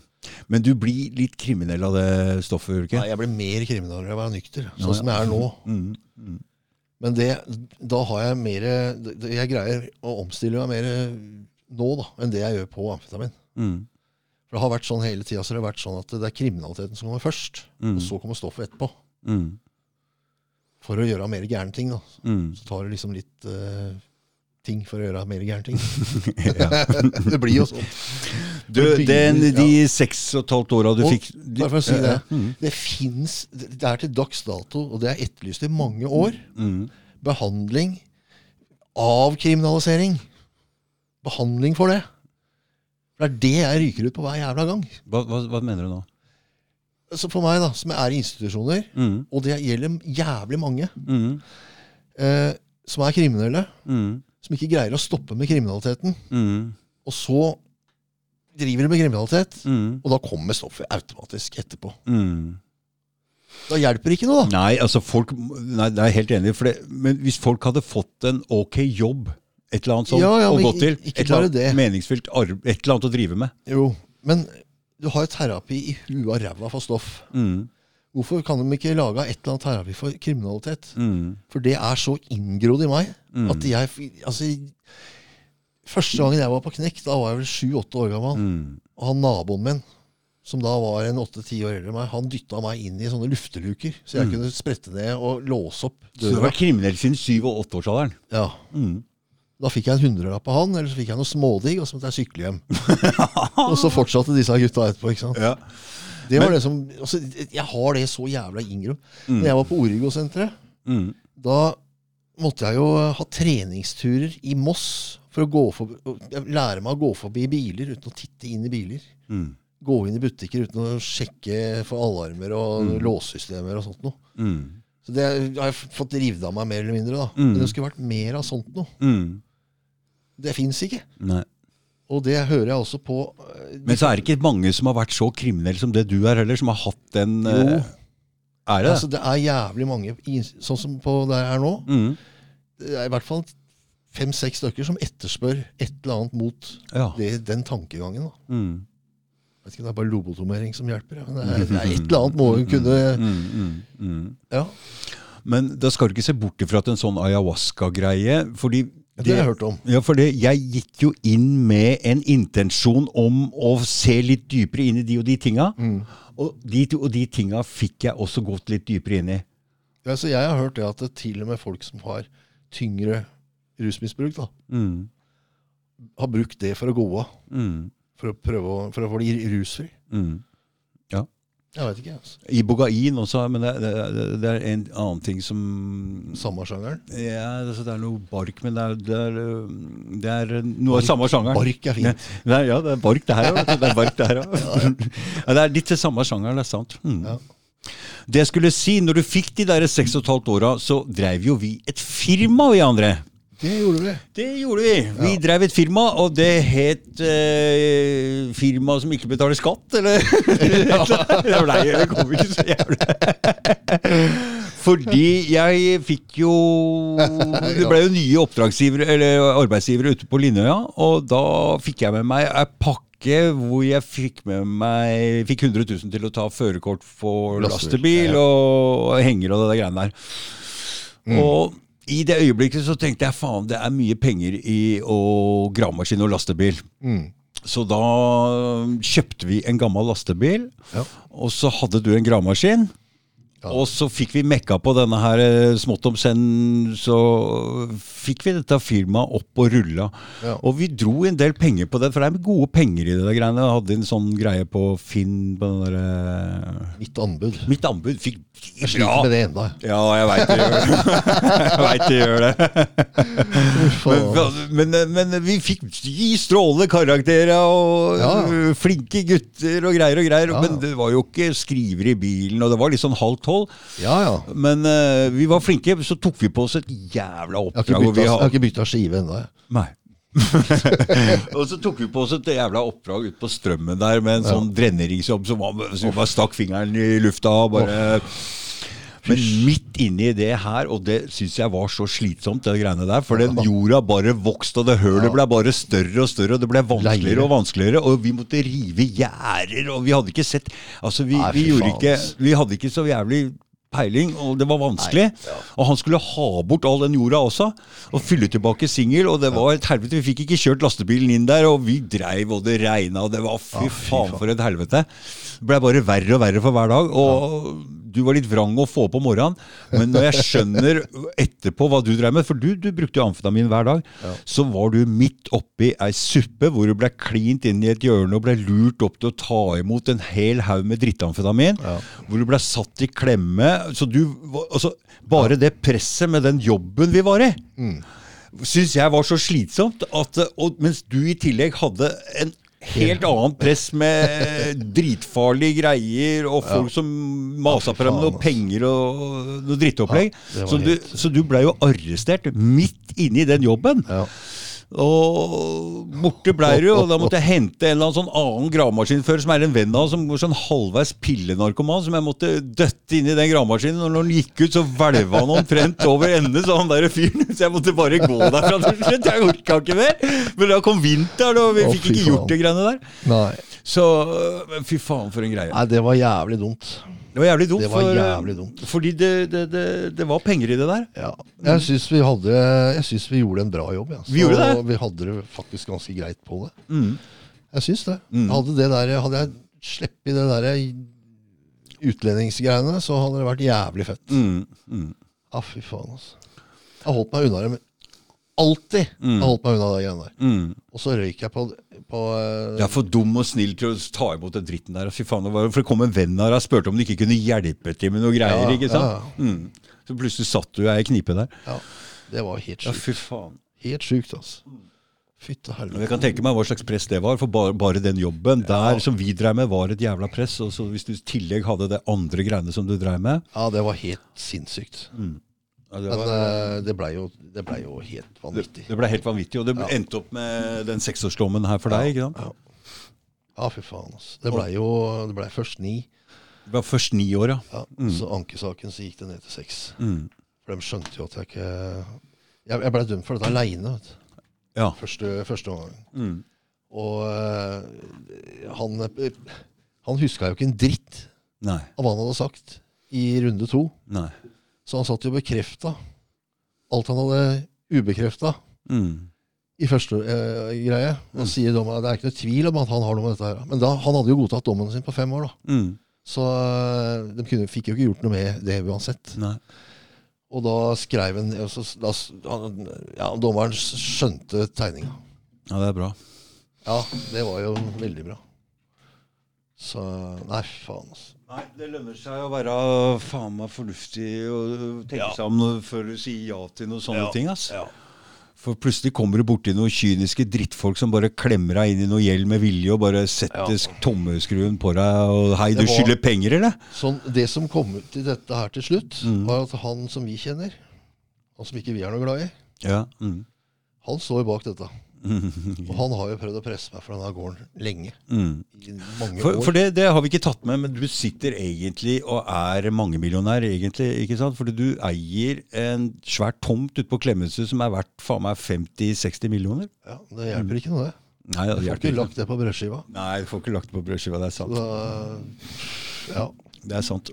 Men du blir litt kriminell av det stoffet, gjør ikke? Nei, jeg blir mer kriminell av å være nykter, Ja, sånn som jeg er nå. Mm. Mm. Men det, da har jeg mer Jeg greier å omstille meg mer nå da, enn det jeg gjør på amfetamin. Mm. For det har vært sånn hele tida, så det har vært sånn at det er kriminaliteten som kommer først. Mm. Og så kommer stoffet etterpå. Mm. For å gjøre mer gærne ting, da. Mm. Så tar det liksom litt eh, ting for å gjøre mer gærne ting. Det blir jo sånn. Du, den, de seks og et halvt åra du Og fikk bare for å si det. Mm. Det fins Det er til dags dato, og det er etterlyst i mange år, Mm. behandling av kriminalisering. Behandling for det. For det er det jeg ryker ut på hver jævla gang. Hva, hva, hva mener du nå? Så for meg, da, som er i institusjoner, Mm. og det gjelder jævlig mange, Mm. eh, som er kriminelle, Mm. Som ikke greier å stoppe med kriminaliteten, Mm. og så driver de med kriminalitet, Mm. og da kommer stoffet automatisk etterpå. Mm. Da hjelper ikke noe, da. Nei, altså folk Nei, det er jeg helt enig i. Men hvis folk hadde fått en ok jobb, et eller annet sånt Ja, ja, å gå til, et eller annet det. meningsfylt arbeid, et eller annet å drive med Jo, men du har jo terapi i huet og ræva for stoff. mm. Hvorfor kan de ikke lage et eller annet terapi for kriminalitet? Mm. For det er så inngrodd i meg Mm. at jeg altså, Første gangen jeg var på knekk, da var jeg vel sju-åtte år gammel. Mm. Og han naboen min, som da var en åtte-ti år eldre enn meg, han dytta meg inn i sånne lufteluker. Så jeg kunne sprette ned og låse opp Så du var døra. kriminell siden syv- og åtteårsalderen? Ja. Mm. Da fikk jeg en hundrelapp av han, eller så fikk jeg noe smådigg, og så måtte jeg sykle hjem. og så fortsatte disse gutta etterpå. ikke sant? Ja. Det var Men- det som, altså, Jeg har det så jævla Ingrum. Når jeg var på Origo-senteret, Mm. da måtte jeg jo ha treningsturer i Moss for å gå forbi, lære meg å gå forbi biler uten å titte inn i biler. Mm. Gå inn i butikker uten å sjekke for alarmer og låssystemer og sånt noe. Mm. Så det har jeg fått revet av meg mer eller mindre. da. Mm. Men det skulle vært mer av sånt noe. Mm. Det fins ikke. Nei. Og det hører jeg også på eh, Men så er det ikke mange som har vært så kriminelle som det du er heller, som har hatt den eh, Jo. Er det Altså, det er jævlig mange, i- sånn som på der jeg er nå. Mm. Det er i hvert fall fem-seks stykker som etterspør et eller annet mot Ja. det, den tankegangen. da. Mm. Jeg vet ikke om det er bare lobotomering som hjelper. ja, Men det er, det er et eller annet må hun kunne Mm, mm, mm. Ja, Men da skal du ikke se bort ifra at en sånn ayahuasca-greie fordi det har jeg hørt om. Ja, for det, jeg gikk jo inn med en intensjon om å se litt dypere inn i de og de tinga. Mm. Og de og de tinga fikk jeg også gått litt dypere inn i. Ja, så jeg har hørt det at det til og med folk som har tyngre rusmisbruk, da, Mm. har brukt det for å gå av. Mm. For å prøve å, for å bli rusfri. Mm. Jeg vet ikke. altså. Ibogain også, men det, det, det- er en annen ting som Samme sjangeren. Ja, altså det er noe bark, men det er, det er, øh, det er noe av samme sjangeren. Bark er fint. Det er, ja, det er bark det her òg. Det er bark det her også. ja, det er litt til samme sjangeren, det er sant. Mm. Ja. Det jeg skulle si, når du fikk de der seks og et halvt åra, så dreiv jo vi et firma, vi andre. Det gjorde vi. Det gjorde vi. Vi drev et firma, og det het eh, Firma som ikke betaler skatt, eller? det ble, det kom ikke så jævlig Fordi jeg fikk jo Det ble jo nye oppdragsgivere, eller arbeidsgivere ute på Linnøya, og da fikk jeg med meg ei pakke hvor jeg fikk med meg Fikk 100 000 til å ta førerkort for Lastebil, og henger og det der greiene der. Og i det øyeblikket så tenkte jeg faen, det er mye penger i å gravemaskin og lastebil. Mm. Så da kjøpte vi en gammel lastebil, Ja. og så hadde du en gravemaskin. Ja. Og så fikk vi mekka på denne her eh, smått om senn, så fikk vi dette firmaet opp og rulla. Ja. Og vi dro en del penger på det, for det er gode penger i det der greiene. Jeg hadde en sånn greie på Finn på den derre Mitt anbud. Mitt anbud fikk Jeg sliter med det ennå. Ja, jeg veit det gjør det. jeg veit det gjør det. Men, men, men vi fikk gi strålende karakterer og Ja. flinke gutter og greier og greier. Men det var jo ikke skriver i bilen, og det var litt sånn halv tolv. Ja, ja. Men uh, vi var flinke, så tok vi på oss et jævla Jeg har oppdrag. ikke bytta, jeg har ikke bytta skive ennå. jeg. Nei. og så tok vi på oss et jævla oppdrag ute på strømmen der med en Ja. sånn dreneringsjobb som så vi bare stakk fingeren i lufta og bare Men midt inni det her, og det syns jeg var så slitsomt, det greiene der, for den jorda bare vokste, og det hølet ble bare større og større, og det ble vanskeligere og vanskeligere, og vi måtte rive gjerder, og vi hadde ikke sett Altså, vi, vi gjorde ikke. Vi hadde ikke så jævlig peiling, og det var vanskelig. Og han skulle ha bort all den jorda også, og fylle tilbake singel, og det var et helvete. Vi fikk ikke kjørt lastebilen inn der, og vi dreiv, og det regna, og det var fy Ja, fy faen faen. for et helvete. Det ble bare verre og verre for hver dag. Og du var litt vrang å få på morgenen, men når jeg skjønner etterpå hva du drev med, for du, du brukte jo amfetamin hver dag, så var du midt oppi ei suppe hvor du ble klint inn i et hjørne og ble lurt opp til å ta imot en hel haug med drittamfetamin, Ja. hvor du ble satt i klemme. Så du, altså, bare det presset med den jobben vi var i, Mm. syns jeg var så slitsomt. At, og, mens du i tillegg hadde en helt annet press med dritfarlige greier og folk som masa på deg med noe penger og noe drittopplegg. Ja, så, du, så du blei jo arrestert midt inni den jobben. Og borte blei du, og da måtte jeg hente en eller annen sånn annen gravemaskinfører som er en venn av, som går sånn halvveis pillenarkoman, som jeg måtte døtte inn i den gravemaskinen. Og når han gikk ut, så hvelva han omtrent over ende, så han der fyren. Så jeg måtte bare gå derfra til slutt. Jeg orka ikke mer. Men da kom vinteren, og vi fikk ikke gjort de greiene der. Nei. Så fy faen, for en greie. Nei, det var jævlig dumt. Det var jævlig dumt. Det var for, jævlig dumt. Fordi det, det, det, det var penger i det der. Ja. Jeg syns vi, vi gjorde en bra jobb. Ja. Vi gjorde det. Vi hadde det faktisk ganske greit på det. Mm. Jeg syns det. Mm. Hadde, det der, hadde jeg sluppet det der utlendingsgreiene, så hadde det vært jævlig fett. Mm. Mm. Ja, fy faen, altså. Jeg holdt meg unna det. Alltid mm. holdt meg unna de greiene der. Mm. Og så røyk jeg på, på uh, Jeg er for dum og snill til å ta imot den dritten der. Fy faen, det var, for det kom en venn her og spurte om du ikke kunne hjelpe til med noe greier. Ja, ikke sant? ja, Mm. Så plutselig satt du i ei knipe der. Ja, det var helt Ja, fy faen. Helt sjukt, altså. Fytte helvete. Jeg kan tenke meg hva slags press det var, for bare, bare den jobben der som vi dreiv med, var et jævla press. Og så hvis du i tillegg hadde det andre greiene som du dreiv med Ja, det var helt sinnssykt. Ja, det, var, Men det blei jo, det ble jo helt vanvittig. det ble helt vanvittig, og det endte opp med den seksårsdommen her for deg. ikke sant? Ja. Ja, fy faen. Altså. Det blei jo det ble først ni. Det var først ni år, ja. Ja, Så ankesaken så gikk det ned til seks. Mm. For de skjønte jo at jeg ikke Jeg, jeg blei dømt for dette aleine Ja. første, første omgang. Mm. Og øh, han, han huska jo ikke en dritt Nei. av hva han hadde sagt i runde to. Nei. Så han satt jo og bekrefta alt han hadde ubekrefta Mm. i første eh, greie. Og sier dommeren det er ikke noe tvil om at han har noe med dette her. Men da, han hadde jo godtatt dommen sin på fem år, da. Mm. Så eh, de kunne, fikk jo ikke gjort noe med det uansett. Nei. Og da skrev han så, da, han, Ja, dommeren skjønte tegninga. Ja, det er bra. Ja, det var jo veldig bra. Så Nei, faen, altså. Nei, Det lønner seg å være faen meg fornuftig og tenke Ja. seg om før du sier ja til noen sånne Ja, ting. ass. ja. For plutselig kommer du borti noen kyniske drittfolk som bare klemmer deg inn i noe gjeld med vilje og bare setter Ja. tommeskruen på deg og Hei, du skylder penger, eller? Sånn, det som kom ut i dette her til slutt, Mm. var at han som vi kjenner, han som ikke vi er noe glad i, Ja. Mm. han står bak dette. Og han har jo prøvd å presse meg for denne gården lenge. Mm. I mange For, år. for det, det har vi ikke tatt med, men du sitter egentlig og er mangemillionær, egentlig. ikke sant? Fordi du eier en svær tomt ute på Klemetsrud som er verdt faen meg 50-60 millioner. ja, det hjelper ikke noe, det. Nei, det du får ikke ikke. lagt det på brødskiva. Nei, du får ikke lagt det på brødskiva. Det er sant. Da, ja. Det er sant.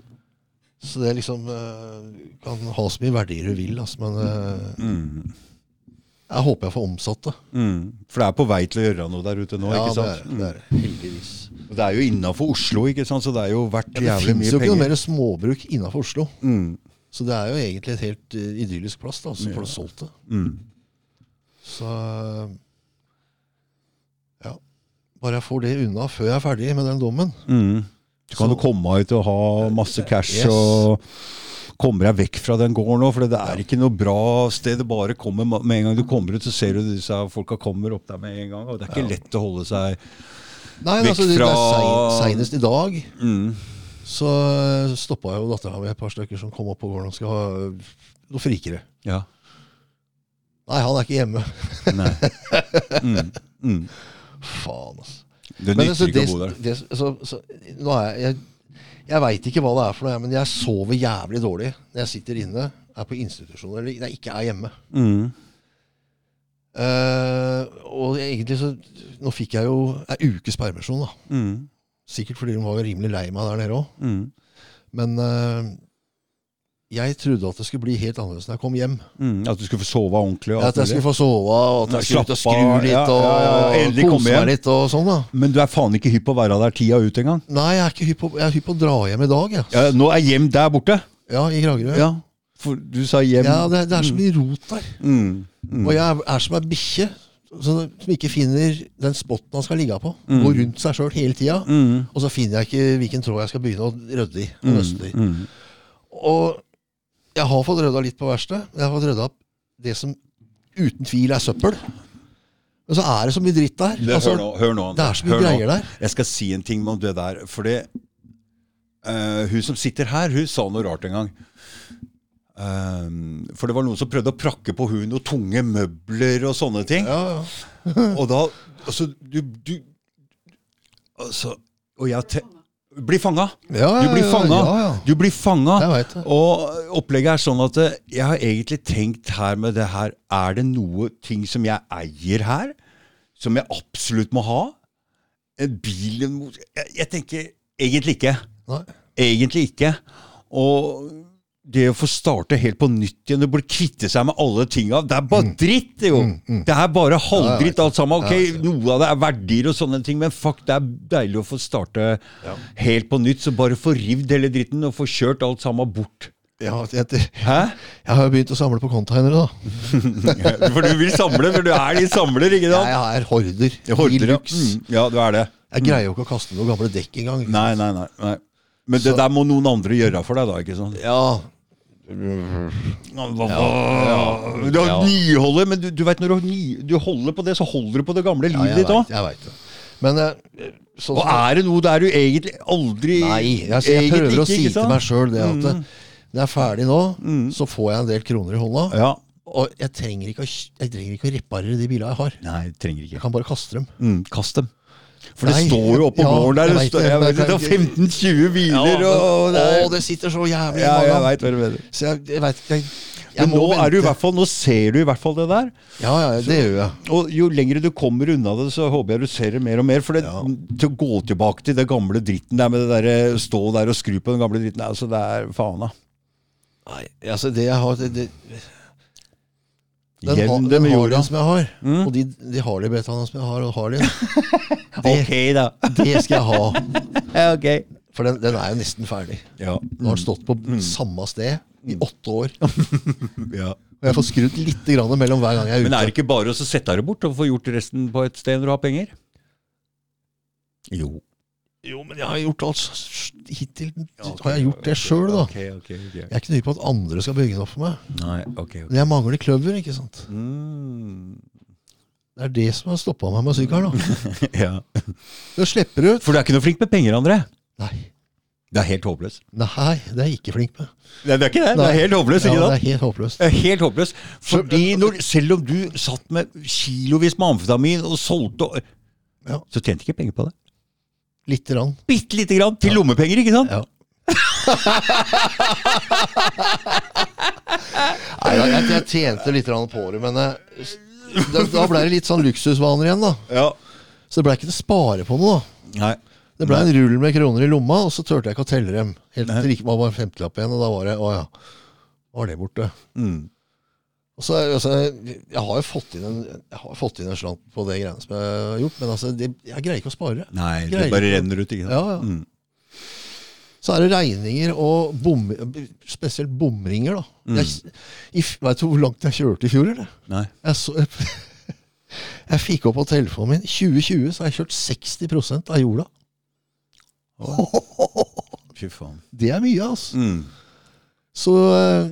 Så det liksom eh, kan ha så mye verdier du vil, altså, men eh, Mm. Jeg håper jeg får omsatt det. Mm. For det er på vei til å gjøre noe der ute nå, ja, ikke det er sant? det. det er det. Heldigvis. Mm. Og det er jo innafor Oslo, ikke sant? så det er jo verdt Ja, det jævlig finnes mye jo ikke noe mer småbruk innafor Oslo. Mm. Så det er jo egentlig et helt uh, idyllisk plass, da, så får du solgt det. Mm. Så ja. Bare jeg får det unna før jeg er ferdig med den dommen. Mm. Så kan Så- du komme ut og ha masse cash Yes. og komme deg vekk fra den gården nå, for det er ikke noe bra sted. Det bare kommer Med en gang du kommer ut, så ser du disse folka kommer opp der med en gang. Og det er ikke lett å holde seg Nei, Vekk altså, fra- sein- Seinest i dag mm. så stoppa jo dattera mi et par stykker som kom opp på gården og skal ha noe frikere. Ja. Nei, han er ikke hjemme. Nei. Mm. Mm. Faen, altså. Det nytter ikke å bo der. det, så, så, nå er jeg Jeg, jeg veit ikke hva det er for noe, men jeg sover jævlig dårlig når jeg sitter inne, er på institusjon eller nei, ikke er hjemme. Mm. Uh, og egentlig så Nå fikk jeg jo ei ukes permisjon, da. Mm. Sikkert fordi de var rimelig lei meg der nede òg. Mm. Men eh, jeg trodde at det skulle bli helt annerledes når jeg kom hjem. Mm. At du skulle få sove ordentlig. Og At jeg skulle få sove, og at jeg skulle ut og skru litt Ja, og ja, ja, endelig kose meg litt og sånn, da. Men du er faen ikke hypp på å være der tida ut engang? Nei, jeg er ikke hypp på, jeg er hypp på å dra hjem i dag, jeg. Ja, nå er hjem der borte. Ja, i Kragerø. Ja, for du sa hjem. Ja, det, det er så mye rot der. Mm. Mm. Og jeg er, som ei bikkje som ikke finner den spotten han skal ligge på. Mm. Går rundt seg sjøl hele tida. Mm. Og så finner jeg ikke hvilken tråd jeg skal begynne å rydde i. Og, nøste i. Mm. og jeg har fått rydda litt på verkstedet. Jeg har fått rydda opp det som uten tvil er søppel. Men så er det så mye dritt der. Det, Altså, hør nå. hør nå. det er så mye greier der. Jeg skal si en ting om det der. For det eh, Hun som sitter her, hun sa noe rart en gang. Um, for det var noen som prøvde å prakke på hun noen tunge møbler og sånne ting. Ja, ja. Og da Altså, du, du Altså Og jeg blir fanga. Ja, Du blir fanga. Ja, ja. Du blir fanga. Og opplegget er sånn at eh, jeg har egentlig tenkt her med det her Er det noe ting som jeg eier her, som jeg absolutt må ha? En bil en jeg, jeg tenker egentlig ikke. Nei. Egentlig ikke. Og det å få starte helt på nytt igjen, og bli kvitte seg med alle tinga Det er bare dritt, det jo! Det er bare halvdritt alt sammen. Ok, Noe av det er verdier og sånne ting, men fuck, det er deilig å få starte helt på nytt. Så bare få rivd hele dritten og få kjørt alt sammen bort. Ja, jeg, jeg har jo begynt å samle på containere, da. For du vil samle, for du er din samler, ikke sant? Jeg er horder. Horder, ja. Mm, ja, du er det. Jeg greier jo ikke å kaste noen gamle dekk engang. Nei, nei, nei. nei. Men det Så- der må noen andre gjøre for deg, da. ikke sant? Ja, Ja, Du har nyholdet, men du, du vet når du, ni, du holder på det, så holder du på det gamle livet jeg ditt òg. jeg det. Men eh, sånn Og er det noe der du egentlig aldri Nei, jeg, jeg prøver prøver å si ikke til meg sjøl det at mm. når jeg er ferdig nå, Mm. så får jeg en del kroner i hånda. Ja. Og jeg trenger ikke å, jeg trenger ikke å reparere de bilene jeg har. Nei, trenger Jeg kan bare kaste dem. Mm, kast dem. For det Nei, står jo oppå ja, gården der. Det, står, vet, det er 15-20 biler, men, og det å, det sitter så jævlig Ja, mange jeg vet hva du mener. Så jeg, jeg vet jeg, jeg Men nå, du i hvert fall, nå ser du i hvert fall det der. Ja, ja, det gjør jeg. Og jo lengre du kommer unna det, så håper jeg du ser det mer og mer. For det, Ja. til å gå tilbake til det gamle dritten der med det der, stå der og skru på den gamle dritten, altså det er faen da. Nei, altså det jeg har det, det, Den, ha, Jevn dem med jorda. Som jeg har, Mm. og de, de Harley-betaene som jeg har, og Harleyen, det, Ok, da. det skal jeg ha. okay. For den, den er jo nesten ferdig. Ja. Nå har den stått på samme sted i åtte år. ja. Og jeg får skrudd litt mellom hver gang jeg er ute. Men er det ikke bare å sette det bort og få gjort resten på et sted når du har penger? Jo. Jo, men jeg har gjort alt hittil. Har jeg gjort det sjøl, da? Jeg er ikke nøye på at andre skal bygge det opp for meg. Nei. Men jeg mangler kløver, ikke sant. Mm. Det er det som har stoppa meg med sykkelen. ja. Du slipper ut. For du er ikke noe flink med penger, André. Nei. Det er helt håpløst. Nei, det er jeg ikke flink med. Nei, det er ikke det. Det er helt håpløst, Ja, det er helt håpløst. Det er helt håpløst. Fordi når, selv om du satt med kilovis med amfetamin og solgte Ja. Så tjente ikke penger på det. Lite grann. Bitte lite grann til lommepenger, ikke sant? Ja. Nei, jeg, jeg, jeg tjente litt grann på det, men jeg, da, da ble det litt sånn luksusvaner igjen, da. Ja. Så det ble ikke til å spare på noe, da. Nei. Det ble en rull med kroner i lomma, og så turte jeg ikke å telle dem. Helt til det var bare en femtilapp igjen, og da var det Å ja, var det borte. Mm. Og så, altså, jeg har jo fått inn en, fått inn en slant på det greiene som jeg har gjort, men altså, det, jeg greier ikke å spare. Nei, det bare ikke. renner ut, ikke sant? Ja, ja. Mm. Så er det regninger og bom, spesielt bomringer, da. Mm. Jeg, vet du hvor langt jeg kjørte i fjor, eller? Nei. Jeg, så, jeg, jeg fikk opp på telefonen min. 2020 så har jeg kjørt 60% av jorda. Fy faen. Det er mye, altså. Mm. Så eh,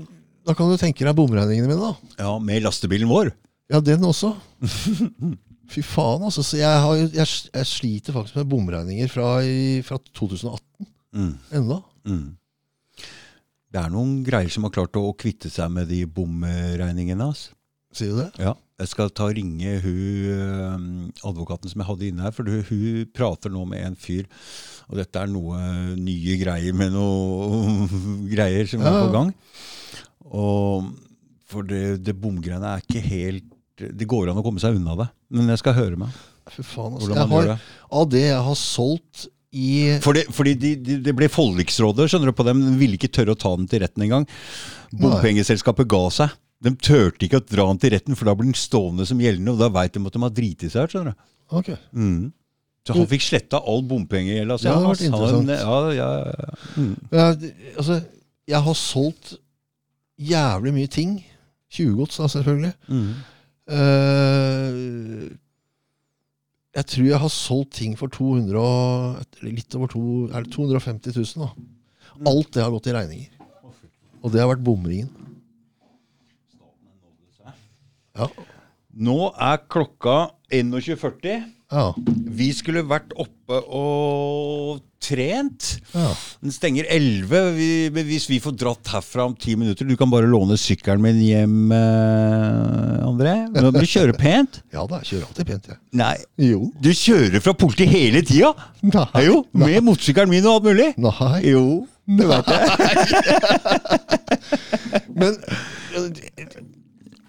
da kan du tenke deg bomregningene mine, da. Ja, med lastebilen vår. Ja, den også. Fy faen, altså. Så jeg, har, jeg, jeg sliter faktisk med bomregninger fra, i, fra 2018 Mm. enda. Mm. Det er noen greier som har klart å kvitte seg med de bomregningene. Altså. Sier du det? Ja. Jeg skal ta og ringe hun advokaten som jeg hadde inne her, for hun, hun prater nå med en fyr. Og dette er noe nye greier med noe greier som er Ja, ja. på gang. Og for det, det bomgreiene er ikke helt Det går an å komme seg unna det. Men jeg skal høre meg Fy faen, altså. Jeg har, det. av det jeg har solgt i For det, fordi de, de, det ble forliksrådet skjønner du, på dem. De ville ikke tørre å ta den til retten engang. Bompengeselskapet ga seg. De turte ikke å dra den til retten, for da blir den stående som gjeldende. Og da veit de at de har driti seg ut. skjønner du. Okay. Mm. Så han fikk sletta all bompengegjeld. Altså. Ja, det har vært interessant. Ja, ja, ja, ja. Mm. Jeg, altså, jeg har solgt jævlig mye ting. Tjuvgods, da, selvfølgelig. Mm. Uh, jeg tror jeg har solgt ting for 200 og, litt over to, er det 250 000. Da. Alt det har gått i regninger. Og det har vært bomringen. Ja. Nå er klokka 21.40. Ja. Vi skulle vært oppe og trent. ja. Den stenger 11. Vi, hvis vi får dratt herfra om ti minutter Du kan bare låne sykkelen min hjem, eh, André. Nå må du kjøre pent. ja da, kjører alltid pent, jeg. Nei, Jo. du kjører fra politiet hele tida! Nei. Jo, med motorsykkelen min og alt mulig. Nei. Jo, du vet det. Men eh,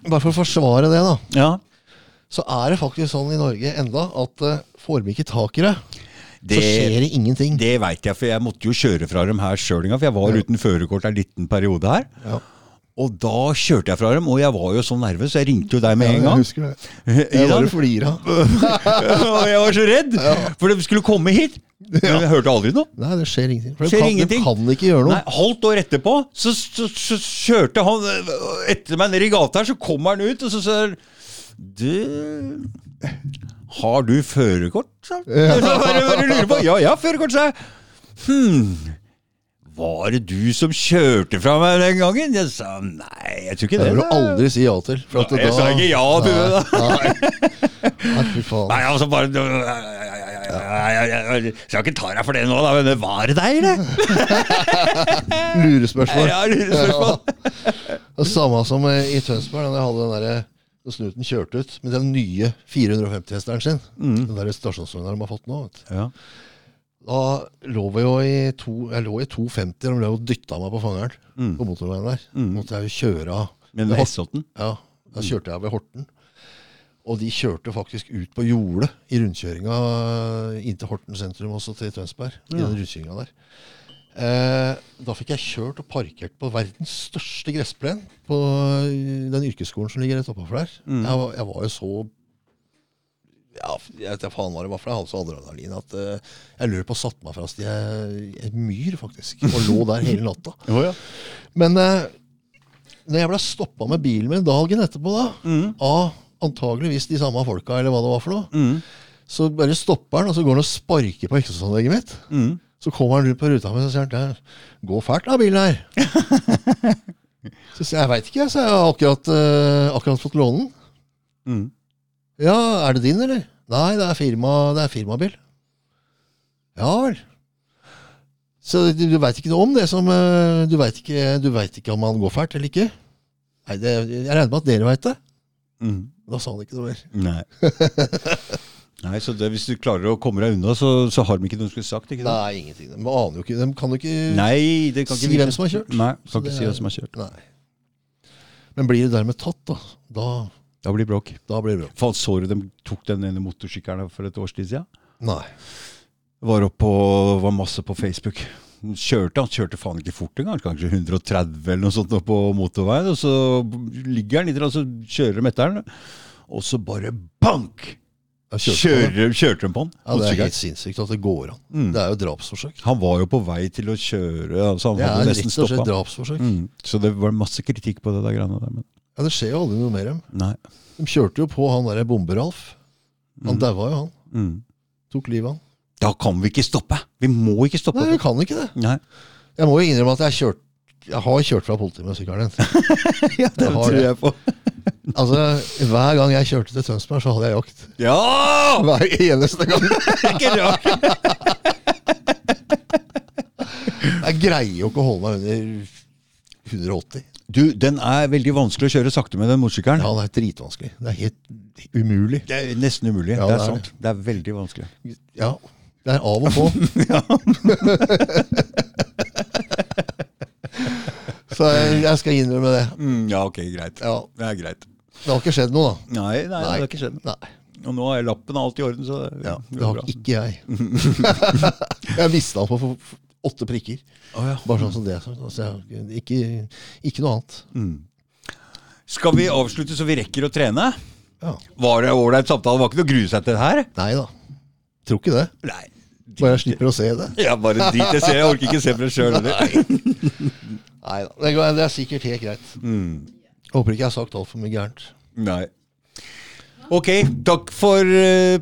bare for å forsvare det, da. Ja. Så er det faktisk sånn i Norge enda at uh, får vi ikke tak i det, Det, så skjer det ingenting. det veit jeg, for jeg måtte jo kjøre fra dem her sjøl. For jeg var Ja. uten førerkort en liten periode her. Ja. Og da kjørte jeg fra dem, og jeg var jo så nervøs, så jeg ringte jo deg med en Jeg gang. husker det. Jeg var flira. og jeg var så redd, for de skulle komme hit. Men jeg hørte aldri noe. Nei, det skjer ingenting. For Skjer kan, ingenting. kan ikke gjøre noe. Nei, Halvt år etterpå så, så, så kjørte han øh, etter meg ned i gata her, så kommer han ut, og så han, Du Har du førerkort? på. Ja, jeg har førerkort, sa jeg. Hm. Var det du som kjørte fra meg den gangen? Jeg sa nei, jeg tror ikke Det det. vil du aldri si ja til. At Jeg sa ikke ja til det, da. Nei, fy faen. Nei, altså bare Jeg skal ikke ta deg for det nå, da, men var det deg, det! Lurespørsmål. Ja, lurespørsmål. Det samme som i Tønsberg, da jeg hadde den derre da snuten kjørte ut med den nye 450-hesteren sin. Mm. Den der stasjonsvogna de har fått nå. Vet. Ja. Da lå vi jo i to, jeg lå i 250, og de ble dytta meg på fangeren Mm. på motorveien der. Mm. Måtte jeg jo kjøre av. Men ved S8-en? Ja, da kjørte jeg ved Horten. Og de kjørte faktisk ut på jordet i rundkjøringa inn til Horten sentrum, også til Tønsberg. I den rundkjøringa der. Eh, da fikk jeg kjørt og parkert på verdens største gressplen på den yrkesskolen som ligger rett oppafor der. Mm. Jeg, var, jeg var jo så ja, Jeg vet ikke faen hva det var, for jeg hadde så adrenalin at eh, jeg på og satte meg fast i ei myr, faktisk. Og lå der hele natta. jo, ja. Men eh, når jeg ble stoppa med bilen min dagen etterpå, da, Mm. av antageligvis de samme folka, eller hva det var for noe, Mm. så bare stopper han, og så går han og sparker på eksosanlegget mitt. Mm. Så kommer han rundt på ruta mi og sier han, «Det går fælt da, bilen her. så sier jeg, jeg veit ikke, så jeg har akkurat, uh, akkurat fått låne den. Mm. Ja, er det din, eller? Nei, det er, firma, det er firmabil. Ja vel. Så du, du veit ikke noe om det som uh, Du veit ikke, ikke om han går fælt eller ikke? Nei, det, jeg regner med at dere veit det. Mm. Da sa han ikke noe mer. Nei. Nei, så det, Hvis du klarer å komme deg unna, så, så har de ikke noe de skulle sagt? ikke sant? Nei, ingenting. De aner jo ikke De kan jo ikke Nei, det kan Si ikke hvem som har kjørt. Nei, Så kan ikke det si er- hvem som har kjørt. Nei. Men blir det dermed tatt, da? Da, Da blir det bråk. da blir det bra. Faen, Så du de tok den ene motorsykkelen for et års tid siden? Nei. Var oppe på, var masse på Facebook. Han Kjørte, han kjørte faen ikke fort engang, kanskje 130 eller noe sånt på motorveien. Og så ligger han litt, og så kjører de etter han, og så bare bank! Kjørte kjørte de på han. Ja, det er helt sinnssykt at det går an. Mm. Det er jo drapsforsøk. Han var jo på vei til å kjøre, altså han Det er nesten rett og slett drapsforsøk. Mm. Så det var masse kritikk på det der greiene der. Men Ja, Det skjer jo aldri noe mer. dem. nei. De kjørte jo på han derre Bomberalf. Han Mm. daua jo, han. Mm. Tok livet av han. Da kan vi ikke stoppe! Vi må ikke stoppe. Nei, vi kan ikke det. Nei. Jeg må jo innrømme at jeg, har kjørt, jeg har kjørt fra politiet med sykkelen. Ja, det Jeg tror jeg på. Altså, Hver gang jeg kjørte til Tønsberg, så hadde jeg jakt. Ja! Hver eneste gang. Ikke rart. Jeg greier jo ikke å holde meg under 180. Du, den er veldig vanskelig å kjøre sakte med den motorsykkelen. Ja, det er dritvanskelig. Det er helt umulig. Det er nesten umulig. Ja, det er det er sant. Det er veldig vanskelig. Ja, det er av og på. Så jeg, jeg skal innrømme det. Mm, ja, ok, greit. Ja, Det er greit. Det har ikke skjedd noe, da. Nei, nei, det har ikke skjedd. Nei, Og nå er lappen alt i orden, så det, ja, det har bra. ikke jeg. jeg mista den på åtte prikker. Oh, ja. Bare sånn som det. Altså, ikke, ikke noe annet. Mm. Skal vi avslutte så vi rekker å trene? Ja. Var det ålreit samtale? Var ikke noe å grue seg til det her? Nei da. Tror ikke det. Nei. Bare jeg slipper å se det. Ja, bare drit jeg ser. Jeg orker ikke se på det sjøl heller. Nei da. Det, det er sikkert helt greit. Mm. Håper ikke jeg har sagt altfor mye gærent. Nei. Ok, takk for eh,